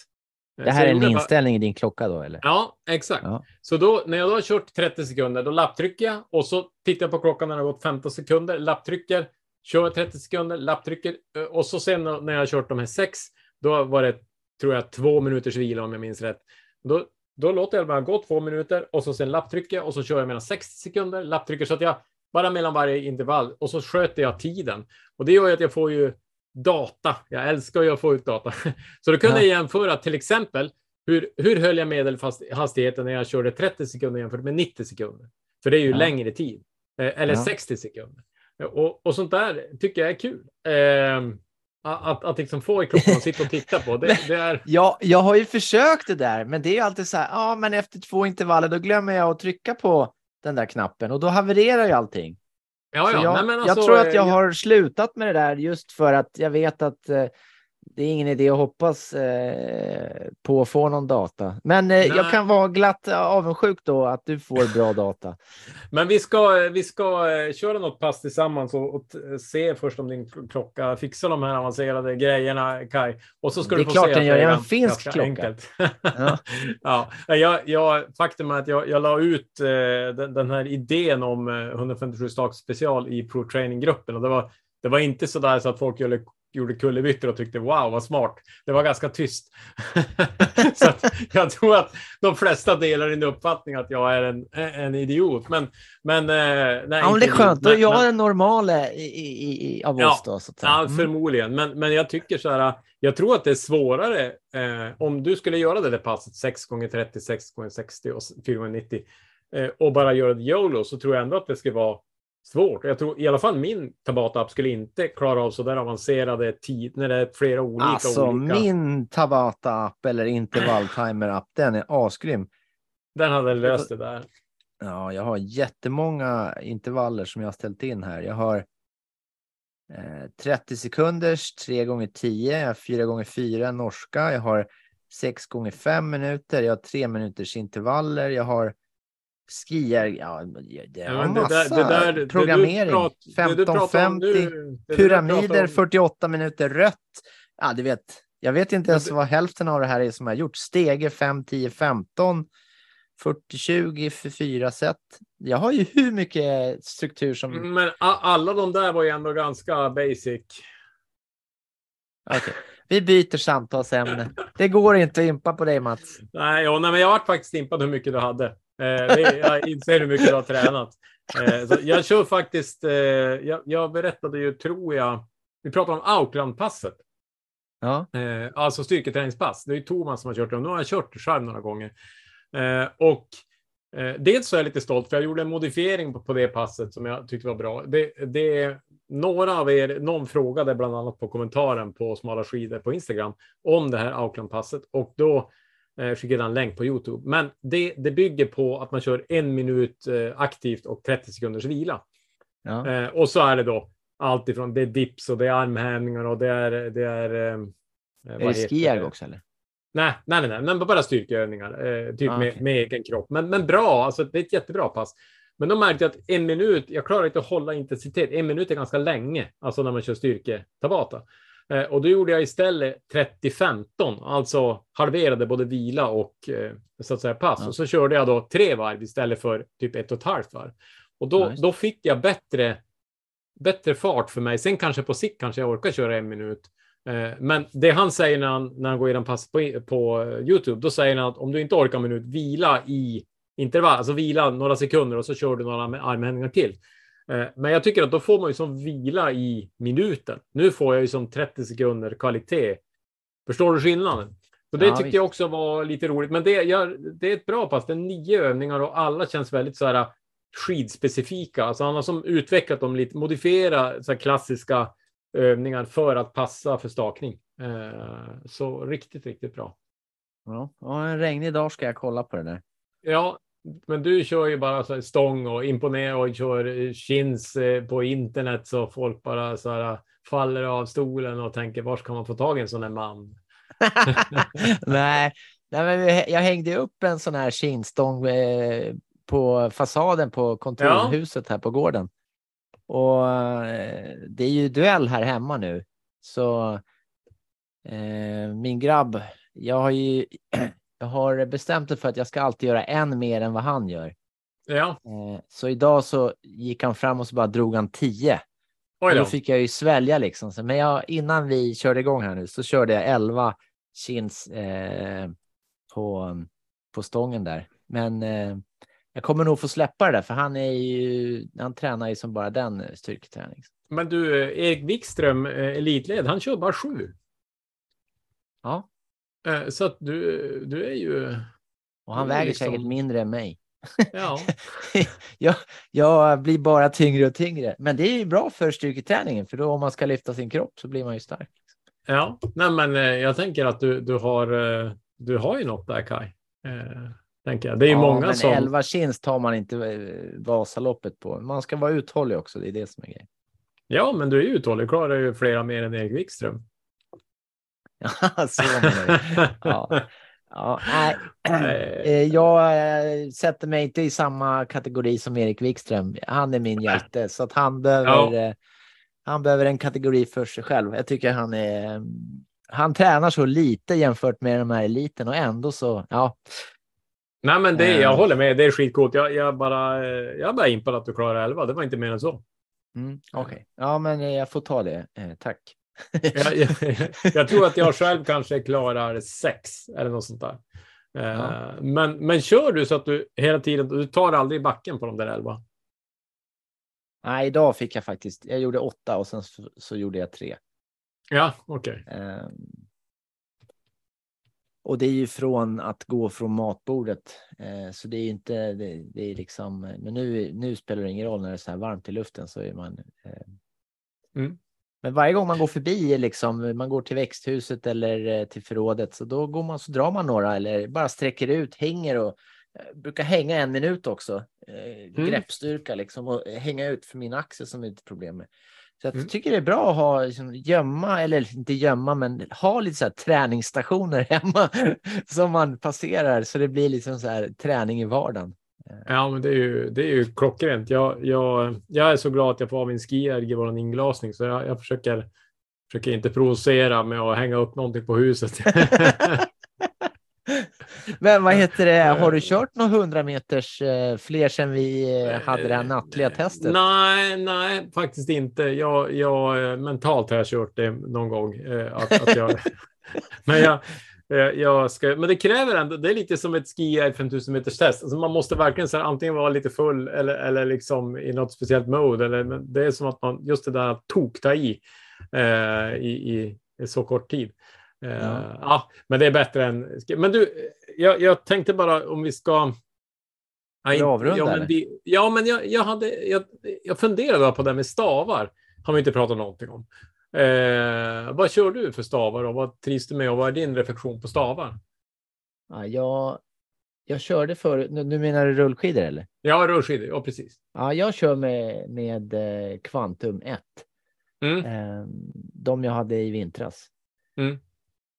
S4: Eh,
S3: det här är en
S4: bara-
S3: inställning i din klocka då, eller?
S4: Ja, exakt.
S3: Ja.
S4: Så då, när jag då har kört 30 sekunder, då lapptrycker jag och så tittar jag på klockan när det har gått 15 sekunder, lapptrycker, kör 30 sekunder, lapptrycker eh, och så sen när jag kört de här sex, då var det, tror jag, två minuters vila om jag minns rätt. Då, då låter jag bara gå två minuter och så sen lapptrycker jag och så kör jag mellan 60 sekunder, lapptrycker så att jag bara mellan varje intervall och så sköter jag tiden. Och det gör ju att jag får ju data. Jag älskar ju att få ut data. Så då kunde
S3: Ja.
S4: jag jämföra till exempel hur, hur höll jag medelhastigheten när jag körde 30 sekunder jämfört med 90 sekunder? För det är ju
S3: Ja.
S4: längre tid. Eh, eller
S3: Ja.
S4: 60 sekunder. Eh, Och, och sånt där tycker jag är kul. Eh, att, att liksom få i klockan och sitta och titta på. Det, det är...
S3: Ja, jag har ju försökt det där, men det är ju alltid så här, ja, men efter två intervaller, då glömmer jag att trycka på den där knappen och då havererar ju allting.
S4: Ja, ja.
S3: jag,
S4: Nej, men
S3: jag
S4: alltså,
S3: tror att
S4: eh,
S3: jag har slutat med det där just för att jag vet att eh, det är ingen idé att hoppas eh, på att få någon data. Men eh, jag kan vara glatt avundsjuk då att du får bra data.
S4: Men vi ska, vi ska eh, köra något pass tillsammans och, och se först om din klocka fixar de här avancerade grejerna, Kai. Och så ska
S3: Det
S4: du få
S3: klart
S4: se
S3: den gör. Jag är en finsk klocka.
S4: enkelt.
S3: Ja.
S4: ja, jag, jag, faktum är att jag, jag la ut eh, den, den här idén om eh, 157 stak special i Pro Training-gruppen och det var, det var inte så där så att folk skulle gjorde kullerbyttor och tyckte wow vad smart. Det var ganska tyst. så jag tror att de flesta delar din uppfattning att jag är en, en idiot. Men, men, eh, nej,
S3: Ja, men det är skönt. Är
S4: men-
S3: jag
S4: men-
S3: den normala i, i, i, av
S4: Ja.
S3: oss då. Så att säga.
S4: Ja,
S3: Mm.
S4: förmodligen. Men, men jag tycker så här, jag tror att det är svårare eh, om du skulle göra det där passet 6 gånger 30 6 gånger 60 och 4 gånger 90 eh, och bara göra det YOLO så tror jag ändå att det skulle vara svårt. Jag tror i alla fall min Tabata-app skulle inte klara av så där avancerade tid när det är flera olika.
S3: Alltså
S4: olika.
S3: min Tabata-app eller intervalltimer-app, den är asgrym.
S4: Den hade löst det där.
S3: Ja, jag har jättemånga intervaller som jag har ställt in här. Jag har eh, 30 sekunders, 3 gånger 10, jag har 4 gånger 4 norska, jag har 6 gånger 5 minuter, jag har 3 minuters intervaller, jag har skier, ja, det
S4: Ja,
S3: har
S4: men det
S3: massa
S4: där- det där- det du
S3: programmering.
S4: prat- det du pratar om
S3: 15.50,
S4: nu- det du pratar
S3: pyramider,
S4: om-
S3: 48 minuter rött. Ja, du vet, jag vet inte ens vad hälften av det här är som jag har gjort. Stege 5, 10, 15. 40-20 för fyra set. Jag har ju hur mycket struktur som...
S4: Men alla de där var ju ändå ganska basic.
S3: Okej, Vi byter samtalsämne. Det går inte att impa på dig Mats.
S4: Nej, ja, nej, men jag varit faktiskt impad hur mycket du hade. Eh, det, jag inser hur mycket du har tränat. Eh, så jag kör faktiskt, eh, jag, jag berättade ju, tror jag, vi pratade om Auckland-passet.
S3: Ja,
S4: alltså styrketräningspass. Det är ju Thomas som har kört det. Nu har jag kört det själv några gånger. Och dels så är jag lite stolt för jag gjorde en modifiering på, det passet som jag tyckte var bra. Det, det, några av er, någon frågade bland annat på kommentaren på smala skidor på Instagram om det här Auckland-passet och då eh, skickade jag en länk på Youtube. Men det, det bygger på att man kör en minut eh, aktivt och 30 sekunders vila.
S3: ja.
S4: Eh, och så är det då allt ifrån det är dips och det är armhävningar och det är. Det är,
S3: Är det skijärg också eller?
S4: Nej, nej, nej, men bara styrkeövningar, eh, typ
S3: Ah,
S4: med,
S3: okej.
S4: med egen kropp. Men, men bra, alltså det är ett jättebra pass. Men då märkte jag att en minut, jag klarar inte att hålla intensitet. En minut är ganska länge, alltså när man kör styrke tabata. Eh, och då gjorde jag istället 30-15, alltså halverade både vila och eh, så att säga pass.
S3: Ja.
S4: Och så körde jag då tre varv istället för typ ett och ett halvt varv. Och då,
S3: det.
S4: då fick jag bättre, bättre fart för mig. Sen kanske på sikt kanske jag orkar köra en minut. Eh, Men det han säger när han, när han går igenom pass på, på Youtube, då säger han att om du inte orkar en minut, vila i intervall, alltså vila några sekunder och så kör du några armhävningar till. Eh, Men jag tycker att då får man ju som vila i minuten. Nu får jag ju som 30 sekunder kvalitet. Förstår du skillnaden? Så det
S3: Ja,
S4: tyckte
S3: visst.
S4: jag också var lite roligt. Men det, jag, det är ett bra pass. Det är nio övningar och alla känns väldigt så här skidspecifika. Alltså han har som utvecklat dem lite, modifiera så klassiska övningar för att passa för stakning. Eh, så riktigt, riktigt bra.
S3: Ja, ja, en regnig dag ska jag kolla på det där.
S4: Ja, men du kör ju bara så här stång och imponerar och kör eh, chins eh, på internet så folk bara så här eh, faller av stolen och tänker var ska man få tag i en sån här man?
S3: nej, nej, men jag hängde upp en sån här kinstång på fasaden på kontorhuset här på gården. Och det är ju duell här hemma nu. Så eh, min grabb, jag har ju jag har bestämt mig för att jag ska alltid göra en mer än vad han gör.
S4: Ja,
S3: Eh, så idag så gick han fram och så bara drog han 10.
S4: oj
S3: Och
S4: då.
S3: då fick jag ju svälja liksom. Men jag, innan vi körde igång här nu så körde jag 11 chins eh, på, på stången där. Men eh, jag kommer nog få släppa det där för han är ju, han tränar ju som bara den styrketräning.
S4: Men du, eh, Erik Wikström, eh, elitled, han kör bara sju.
S3: Ja,
S4: Så att du, du är ju...
S3: och han väger
S4: liksom-
S3: säkert mindre än mig.
S4: Ja,
S3: jag, jag blir bara tyngre och tyngre. Men det är ju bra för styrketräningen för då om man ska lyfta sin kropp så blir man ju stark.
S4: ja. Nej, men eh, jag tänker att du, du, har, eh, du har ju något där. Eh, tänker jag. Det är ju
S3: ja,
S4: många
S3: men
S4: som...
S3: 11 chins tar man inte eh, Vasaloppet på. Man ska vara uthållig också. Det är det som är grejen.
S4: Ja, men du är ju uthållig. Klarar ju flera mer än Erik Wikström.
S3: Så. Ja. Ja, nej.
S4: Eh,
S3: Jag eh, sätter mig inte i samma kategori som Erik Wikström. Han är min hjälte, så att han behöver,
S4: Ja.
S3: eh, han behöver en kategori för sig själv. Jag tycker han är... Han tränar så lite jämfört med de här eliten och ändå så, ja.
S4: Nej, men det, jag håller med. Det är skitcoolt. Jag, jag bara, jag bara impad att du klarar 11. Det var inte mer än så.
S3: Mm, Okej, ja men jag får ta det. Tack.
S4: Jag, jag, jag tror att jag själv kanske klarar sex eller något sånt där. Eh,
S3: Ja.
S4: Men, men kör du så att du hela tiden, du tar aldrig backen på de där elva?
S3: Nej, idag fick jag faktiskt, jag gjorde åtta och sen så, så gjorde jag tre.
S4: Ja, okej.
S3: Ehm, och det är ju från att gå från matbordet. Eh, så det är ju inte, det, det är liksom, men nu, nu spelar det ingen roll när det är så här varmt i luften så är man. Eh,
S4: Mm.
S3: Men varje gång man går förbi, liksom, man går till växthuset eller eh, till förrådet, så då går man så drar man några eller bara sträcker ut, hänger och eh, brukar hänga en minut också. Eh, Greppstyrka liksom och hänga ut för min axel som är ett problem med. Så jag
S4: Mm.
S3: tycker det är bra att ha liksom, gömma, eller inte gömma, men ha lite så här träningsstationer hemma som man passerar så det blir liksom så här träning i vardagen.
S4: Ja, men det är ju, det är ju klockrent. Jag, jag, jag är så glad att jag får ha min skierg i vår inglasning, så jag, jag försöker, försöker inte provocera med att hänga upp någonting på huset.
S3: Men vad heter det, har du kört några hundra meters eh, fler sedan vi eh, hade det här nattliga testet?
S4: Nej, nej, faktiskt inte. Jag, jag, eh, mentalt har jag kört det någon gång. eh, Att, att jag, men, jag, eh, jag ska, men det kräver ändå, det är lite som ett ski 5000 meters test. Alltså man måste verkligen så här, antingen vara lite full eller, eller liksom i något speciellt mode. Eller, men det är som att man, just det där att tokta i, eh, i, i, i så kort tid. Eh,
S3: Ja.
S4: ja. men det är bättre än... Men du, jag, jag tänkte bara om vi ska... inte-
S3: avrunda,
S4: ja, men, vi, ja, men jag, jag, hade, jag, jag funderade på det här med stavar. Har vi inte pratat någonting om. Eh, vad kör du för stavar och vad trivs du med och vad är din reflektion på stavar?
S3: Ja, jag, jag körde förut, nu, nu menar du rullskidor eller?
S4: Ja, rullskidor. Ja, precis.
S3: Ja, jag kör med, med eh, Quantum 1.
S4: Mm.
S3: Eh, de jag hade i vintras.
S4: Mm.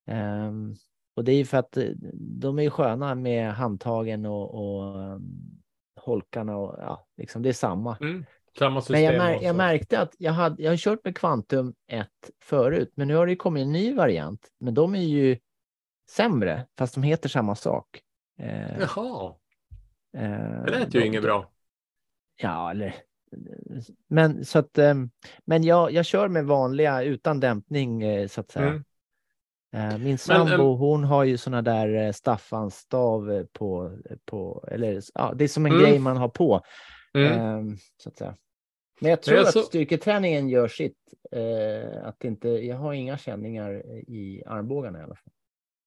S3: Ehm, och det är ju för att eh, de är sköna med handtagen och, och um, holkarna och ja, liksom det är samma.
S4: Mm. Samma system.
S3: Men jag, mär, jag märkte att jag, hade, jag har kört med Quantum 1 förut, men nu har det ju kommit en ny variant. Men de är ju sämre, fast de heter samma sak. Eh,
S4: Jaha,
S3: eh,
S4: det lät ju
S3: de-
S4: inget bra.
S3: Ja, eller... Men så att... ehm, Men jag, jag kör med vanliga utan dämpning eh, så att säga.
S4: Mm.
S3: Eh, Min
S4: Men,
S3: sambo,
S4: ehm,
S3: hon har ju såna där eh, Staffans stav eh, på, på, eller ja, det är som en
S4: Mm.
S3: grej man har på.
S4: Mm.
S3: ehm, Så att säga. Men jag tror
S4: jag
S3: att
S4: så-
S3: styrketräningen gör sitt. eh, Att inte, jag har inga känningar i armbågarna i alla fall.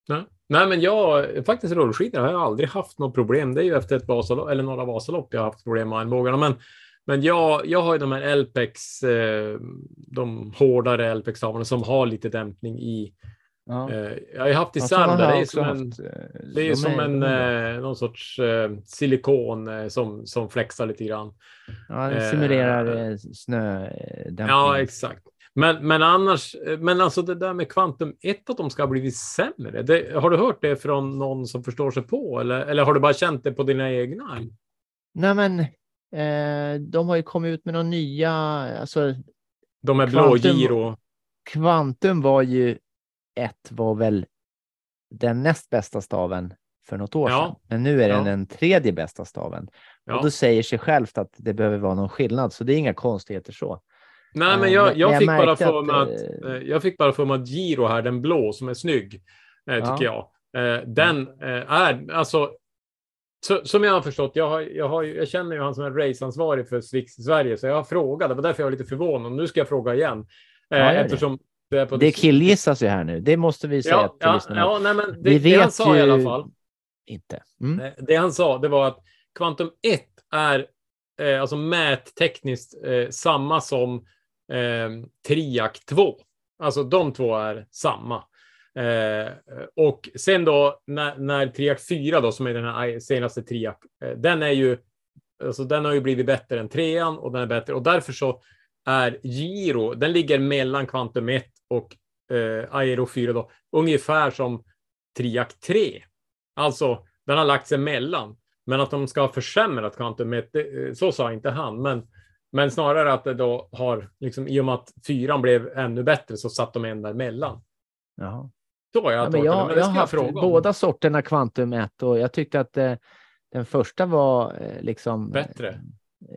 S4: Nej. Nej, men jag faktiskt rullskidor har jag aldrig haft något problem. Det är ju efter ett Vasalopp eller några Vasalopp jag har haft problem med armbågarna. Men, men jag, jag har ju de här LPX, eh, de hårdare LPX-stavarna som har lite dämpning i.
S3: Ja.
S4: Eh, jag har haft i Sandra.
S3: jag
S4: Det är som en,
S3: eh,
S4: det är som en, eh, någon sorts eh, silikon eh, som, som flexar lite grann.
S3: Ja, det
S4: eh,
S3: simulerar eh, snödämpning.
S4: Ja, exakt. Men, men annars, eh, men alltså det där med Quantum 1, att de ska ha blivit sämre. Det, har du hört det från någon som förstår sig på? Eller, eller har du bara känt det på dina egna?
S3: Nej, men eh, de har ju kommit ut med några nya, alltså
S4: De är blå
S3: Quantum-
S4: giro.
S3: Quantum var ju ett var väl den näst bästa staven för något år
S4: Ja.
S3: sedan. Men nu är den
S4: Ja.
S3: den tredje bästa staven. Och
S4: Ja.
S3: då säger sig självt att det behöver vara någon skillnad, så det är inga konstigheter så.
S4: Nej, men
S3: Eh,
S4: jag, jag,
S3: jag
S4: fick bara för
S3: att,
S4: mig att,
S3: eh,
S4: eh, jag fick bara för mig att giro här, den blå som är snygg, tycker jag. Den är, alltså, så, som jag har förstått, jag, har, jag, har, jag känner ju han som är raceansvarig för Sverige, så jag har frågat, det var därför jag var lite förvånad. Nu ska jag fråga igen.
S3: Ja,
S4: eftersom det är på
S3: Det killgissas ju här nu, det måste vi säga
S4: Ja,
S3: till
S4: ja,
S3: lyssnarna.
S4: ja nej, men det,
S3: Vi
S4: det han
S3: vet
S4: sa i alla
S3: ju-
S4: fall,
S3: Inte. Mm.
S4: det han sa, det var att Quantum 1 är eh, alltså mättekniskt eh, samma som eh, Triac 2. Alltså de två är samma. Eh, och sen då när, när Triac 4 då, som är den här senaste Triac, eh, den är ju, alltså den har ju blivit bättre än trean och den är bättre och därför så är Giro, den ligger mellan Quantum 1 och eh, Aero 4 då, ungefär som Triac 3. Alltså, den har lagt sig emellan. Men att de ska ha försämrat Quantum 1, det, eh, så sa inte han. Men, men snarare att det då har, liksom, i och med att fyran blev ännu bättre så satt de en däremellan.
S3: Jaha.
S4: Så har jag
S3: Ja, men
S4: det,
S3: jag,
S4: men det
S3: jag har
S4: jag
S3: haft
S4: fråga om.
S3: båda sorterna Quantum 1 och jag tyckte att eh, den första var eh, liksom
S4: Bättre.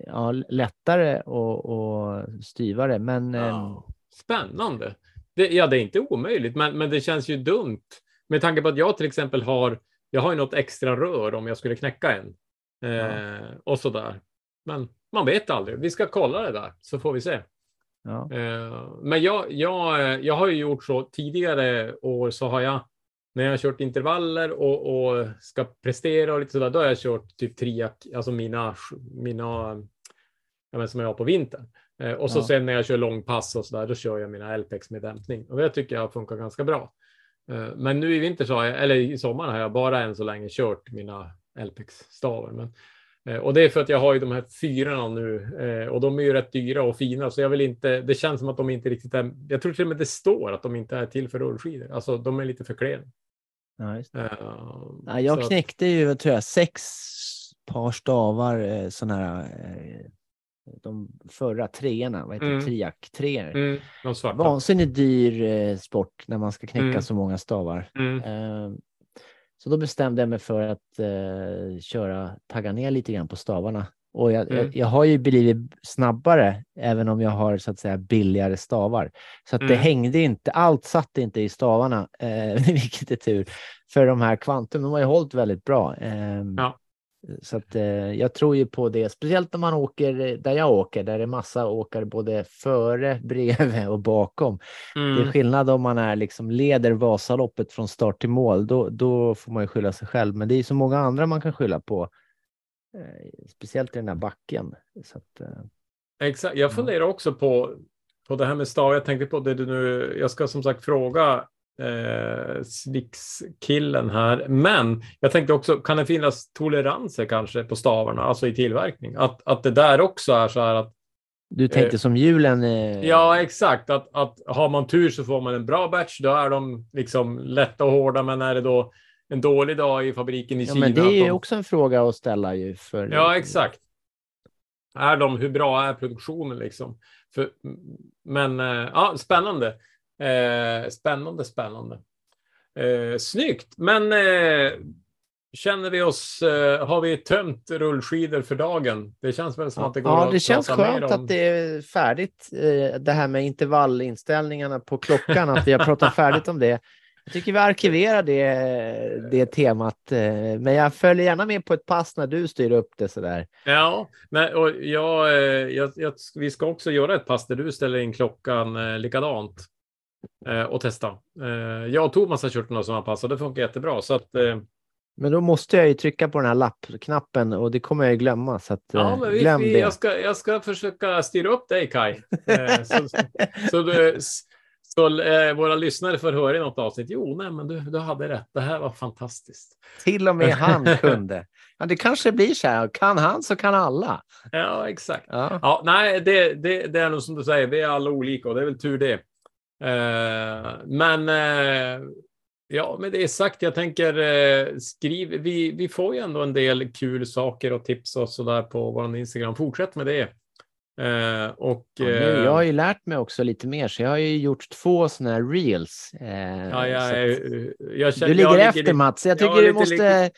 S3: Ja, lättare och, och styvare. Men
S4: Ja, spännande. Det, ja, det är inte omöjligt, men, men det känns ju dumt med tanke på att jag till exempel har, jag har ju något extra rör om jag skulle knäcka en. Eh, och så där. Men man vet aldrig. Vi ska kolla det där så får vi se.
S3: Ja.
S4: Eh, men jag, jag, jag har ju gjort så tidigare år så har jag när jag har kört intervaller och, och ska prestera och lite sådär, då har jag kört typ triak, alltså mina, mina ja, som jag har på vintern. Eh, och så
S3: Ja.
S4: sen när jag kör långpass och sådär, då kör jag mina LPX med dämpning och det tycker jag funkar ganska bra. Eh, men nu i vinter så har jag, eller i sommar har jag bara än så länge kört mina LPX-stavar. Men, och det är för att jag har ju de här fyrorna nu eh, och de är ju rätt dyra och fina så jag vill inte, det känns som att de inte riktigt är, jag tror till och med det står att de inte är till för rullskidor, alltså de är lite för klena.
S3: Ja.
S4: Eh,
S3: Ja, jag knäckte ju, tror jag, sex par stavar, eh, såna här, eh, de förra treorna, vad heter
S4: Mm.
S3: triak-treor.
S4: Mm, de svarta.
S3: Vansinnigt dyr eh, sport när man ska knäcka
S4: Mm.
S3: så många stavar.
S4: Mm.
S3: Så då bestämde jag mig för att eh, köra, tagga ner lite grann på stavarna. Och jag,
S4: Mm.
S3: jag, jag har ju blivit snabbare, även om jag har så att säga billigare stavar. Så att det
S4: Mm.
S3: hängde inte, allt satt inte i stavarna, eh, vilket är tur. För de här Quantum, de har ju hållit väldigt bra. Eh,
S4: Ja.
S3: Så att eh, jag tror ju på det, speciellt när man åker eh, där jag åker, där det är massa åkare både före, bredvid och bakom. Det är
S4: Mm.
S3: skillnad om man är liksom leder Vasaloppet från start till mål. Då, då får man ju skylla sig själv. Men det är så många andra man kan skylla på. Eh, speciellt i den här backen. Så att, eh,
S4: Exakt. Jag
S3: Ja.
S4: funderar också på, på det här med stav. Jag tänkte på det du nu, jag ska som sagt fråga eh, Svix-killen här. Men jag tänkte också, kan det finnas toleranser kanske på stavarna, alltså i tillverkning? Att, att det där också är så här att,
S3: du tänkte
S4: Eh,
S3: som julen. Eh,
S4: ja exakt, att, att har man tur så får man en bra batch, då är de liksom lätta och hårda, men är det då en dålig dag i fabriken i
S3: ja,
S4: Kina?
S3: men det är ju
S4: de-
S3: också en fråga att ställa ju. För,
S4: Ja, exakt. Är de, hur bra är produktionen liksom? För, men eh, ja, spännande. Eh, spännande, spännande. Eh, snyggt, men eh, känner vi oss, eh, har vi tömt rullskidor för dagen? Det känns väl som att det går
S3: Ja,
S4: att
S3: det känns skönt
S4: om-
S3: att det är färdigt. eh, Det här med intervallinställningarna på klockan, att vi har pratat färdigt om det. Jag tycker vi arkiverar det, det temat, eh, men jag följer gärna med på ett pass när du styr upp det sådär.
S4: Ja, nej, och jag, eh, jag, jag, vi ska också göra ett pass där du ställer in klockan likadant eh, och testa. Eh, jag och Thomas har kört några pass och det funkar jättebra. Så att, eh,
S3: Men då måste jag ju trycka på den här lappknappen och det kommer jag ju glömma. Så att,
S4: ja,
S3: eh,
S4: men vi,
S3: glöm
S4: vi,
S3: det.
S4: jag, ska, jag ska försöka styra upp dig, Kai. Eh, så så, du, så eh, våra lyssnare får höra i något avsnitt. Jo, nej, men du, du hade rätt. Det här var fantastiskt.
S3: Till och med han kunde. Ja, det kanske blir så här. Kan han så kan alla.
S4: Ja, exakt.
S3: Ja.
S4: Ja, nej, det, det, det är nog som du säger, vi är alla olika och det är väl tur det. Eh, men eh, ja, med det sagt, jag tänker eh, skriv, vi, vi får ju ändå en del kul saker och tips och sådär på vår Instagram. Fortsätt med det. Eh, och,
S3: Ja, nu, jag har ju lärt mig också lite mer, så jag har ju gjort två sådana här reels. Eh,
S4: ja, jag,
S3: så
S4: jag, jag känner-
S3: du ligger
S4: jag
S3: efter Mats. Jag
S4: ja,
S3: tycker du måste
S4: ligger-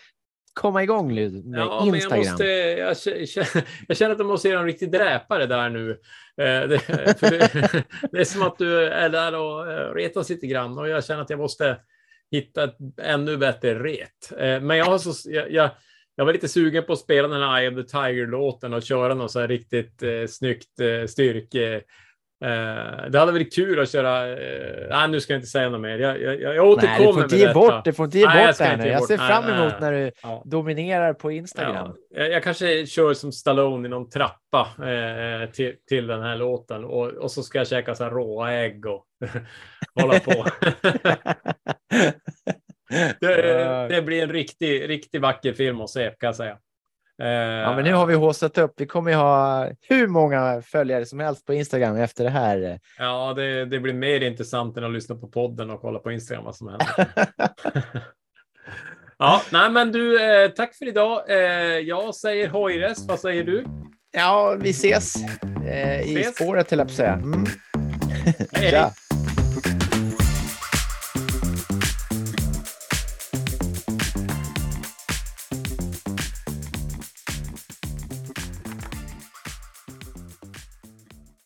S3: komma igång med
S4: Ja, men jag,
S3: Instagram.
S4: måste, jag, k- k- jag känner att jag måste göra en riktig dräpare där nu. Eh, Det, det, det är som att du är där och eh, retas lite grann och jag känner att jag måste hitta ett ännu bättre ret. Eh, Men jag, har så, jag, jag, jag var lite sugen på att spela den här Eye of the Tiger-låten och köra något så här riktigt eh, snyggt eh, styrke. Eh, det hade varit kul att köra... Eh, nej, nu ska jag inte säga något mer. Jag, jag, jag
S3: Nej,
S4: återkommer
S3: du får
S4: med
S3: inte ge
S4: detta.
S3: bort, du får inte ge
S4: Nej, jag
S3: bort det här nu. Jag ser fram emot när du
S4: Ja.
S3: dominerar på Instagram.
S4: Ja, jag, kanske kör som Stallone i någon trappa eh, till, till den här låten och, och så ska jag käka så här råa ägg och hålla på. det, det blir en riktig, riktig vacker film att se kan jag säga. Eh,
S3: Ja, men nu har vi håsat upp. Vi kommer ju ha hur många följare som helst på Instagram efter det här.
S4: Ja, det, det blir mer intressant än att lyssna på podden och kolla på Instagram vad som händer. ja, nej, men du, eh, tack för idag. Eh, jag säger hojrest. Vad säger du?
S3: Ja, vi ses eh, i
S4: Ses.
S3: spåret, höll jag på att säga. Mm.
S4: Hej, hej.
S3: Tja.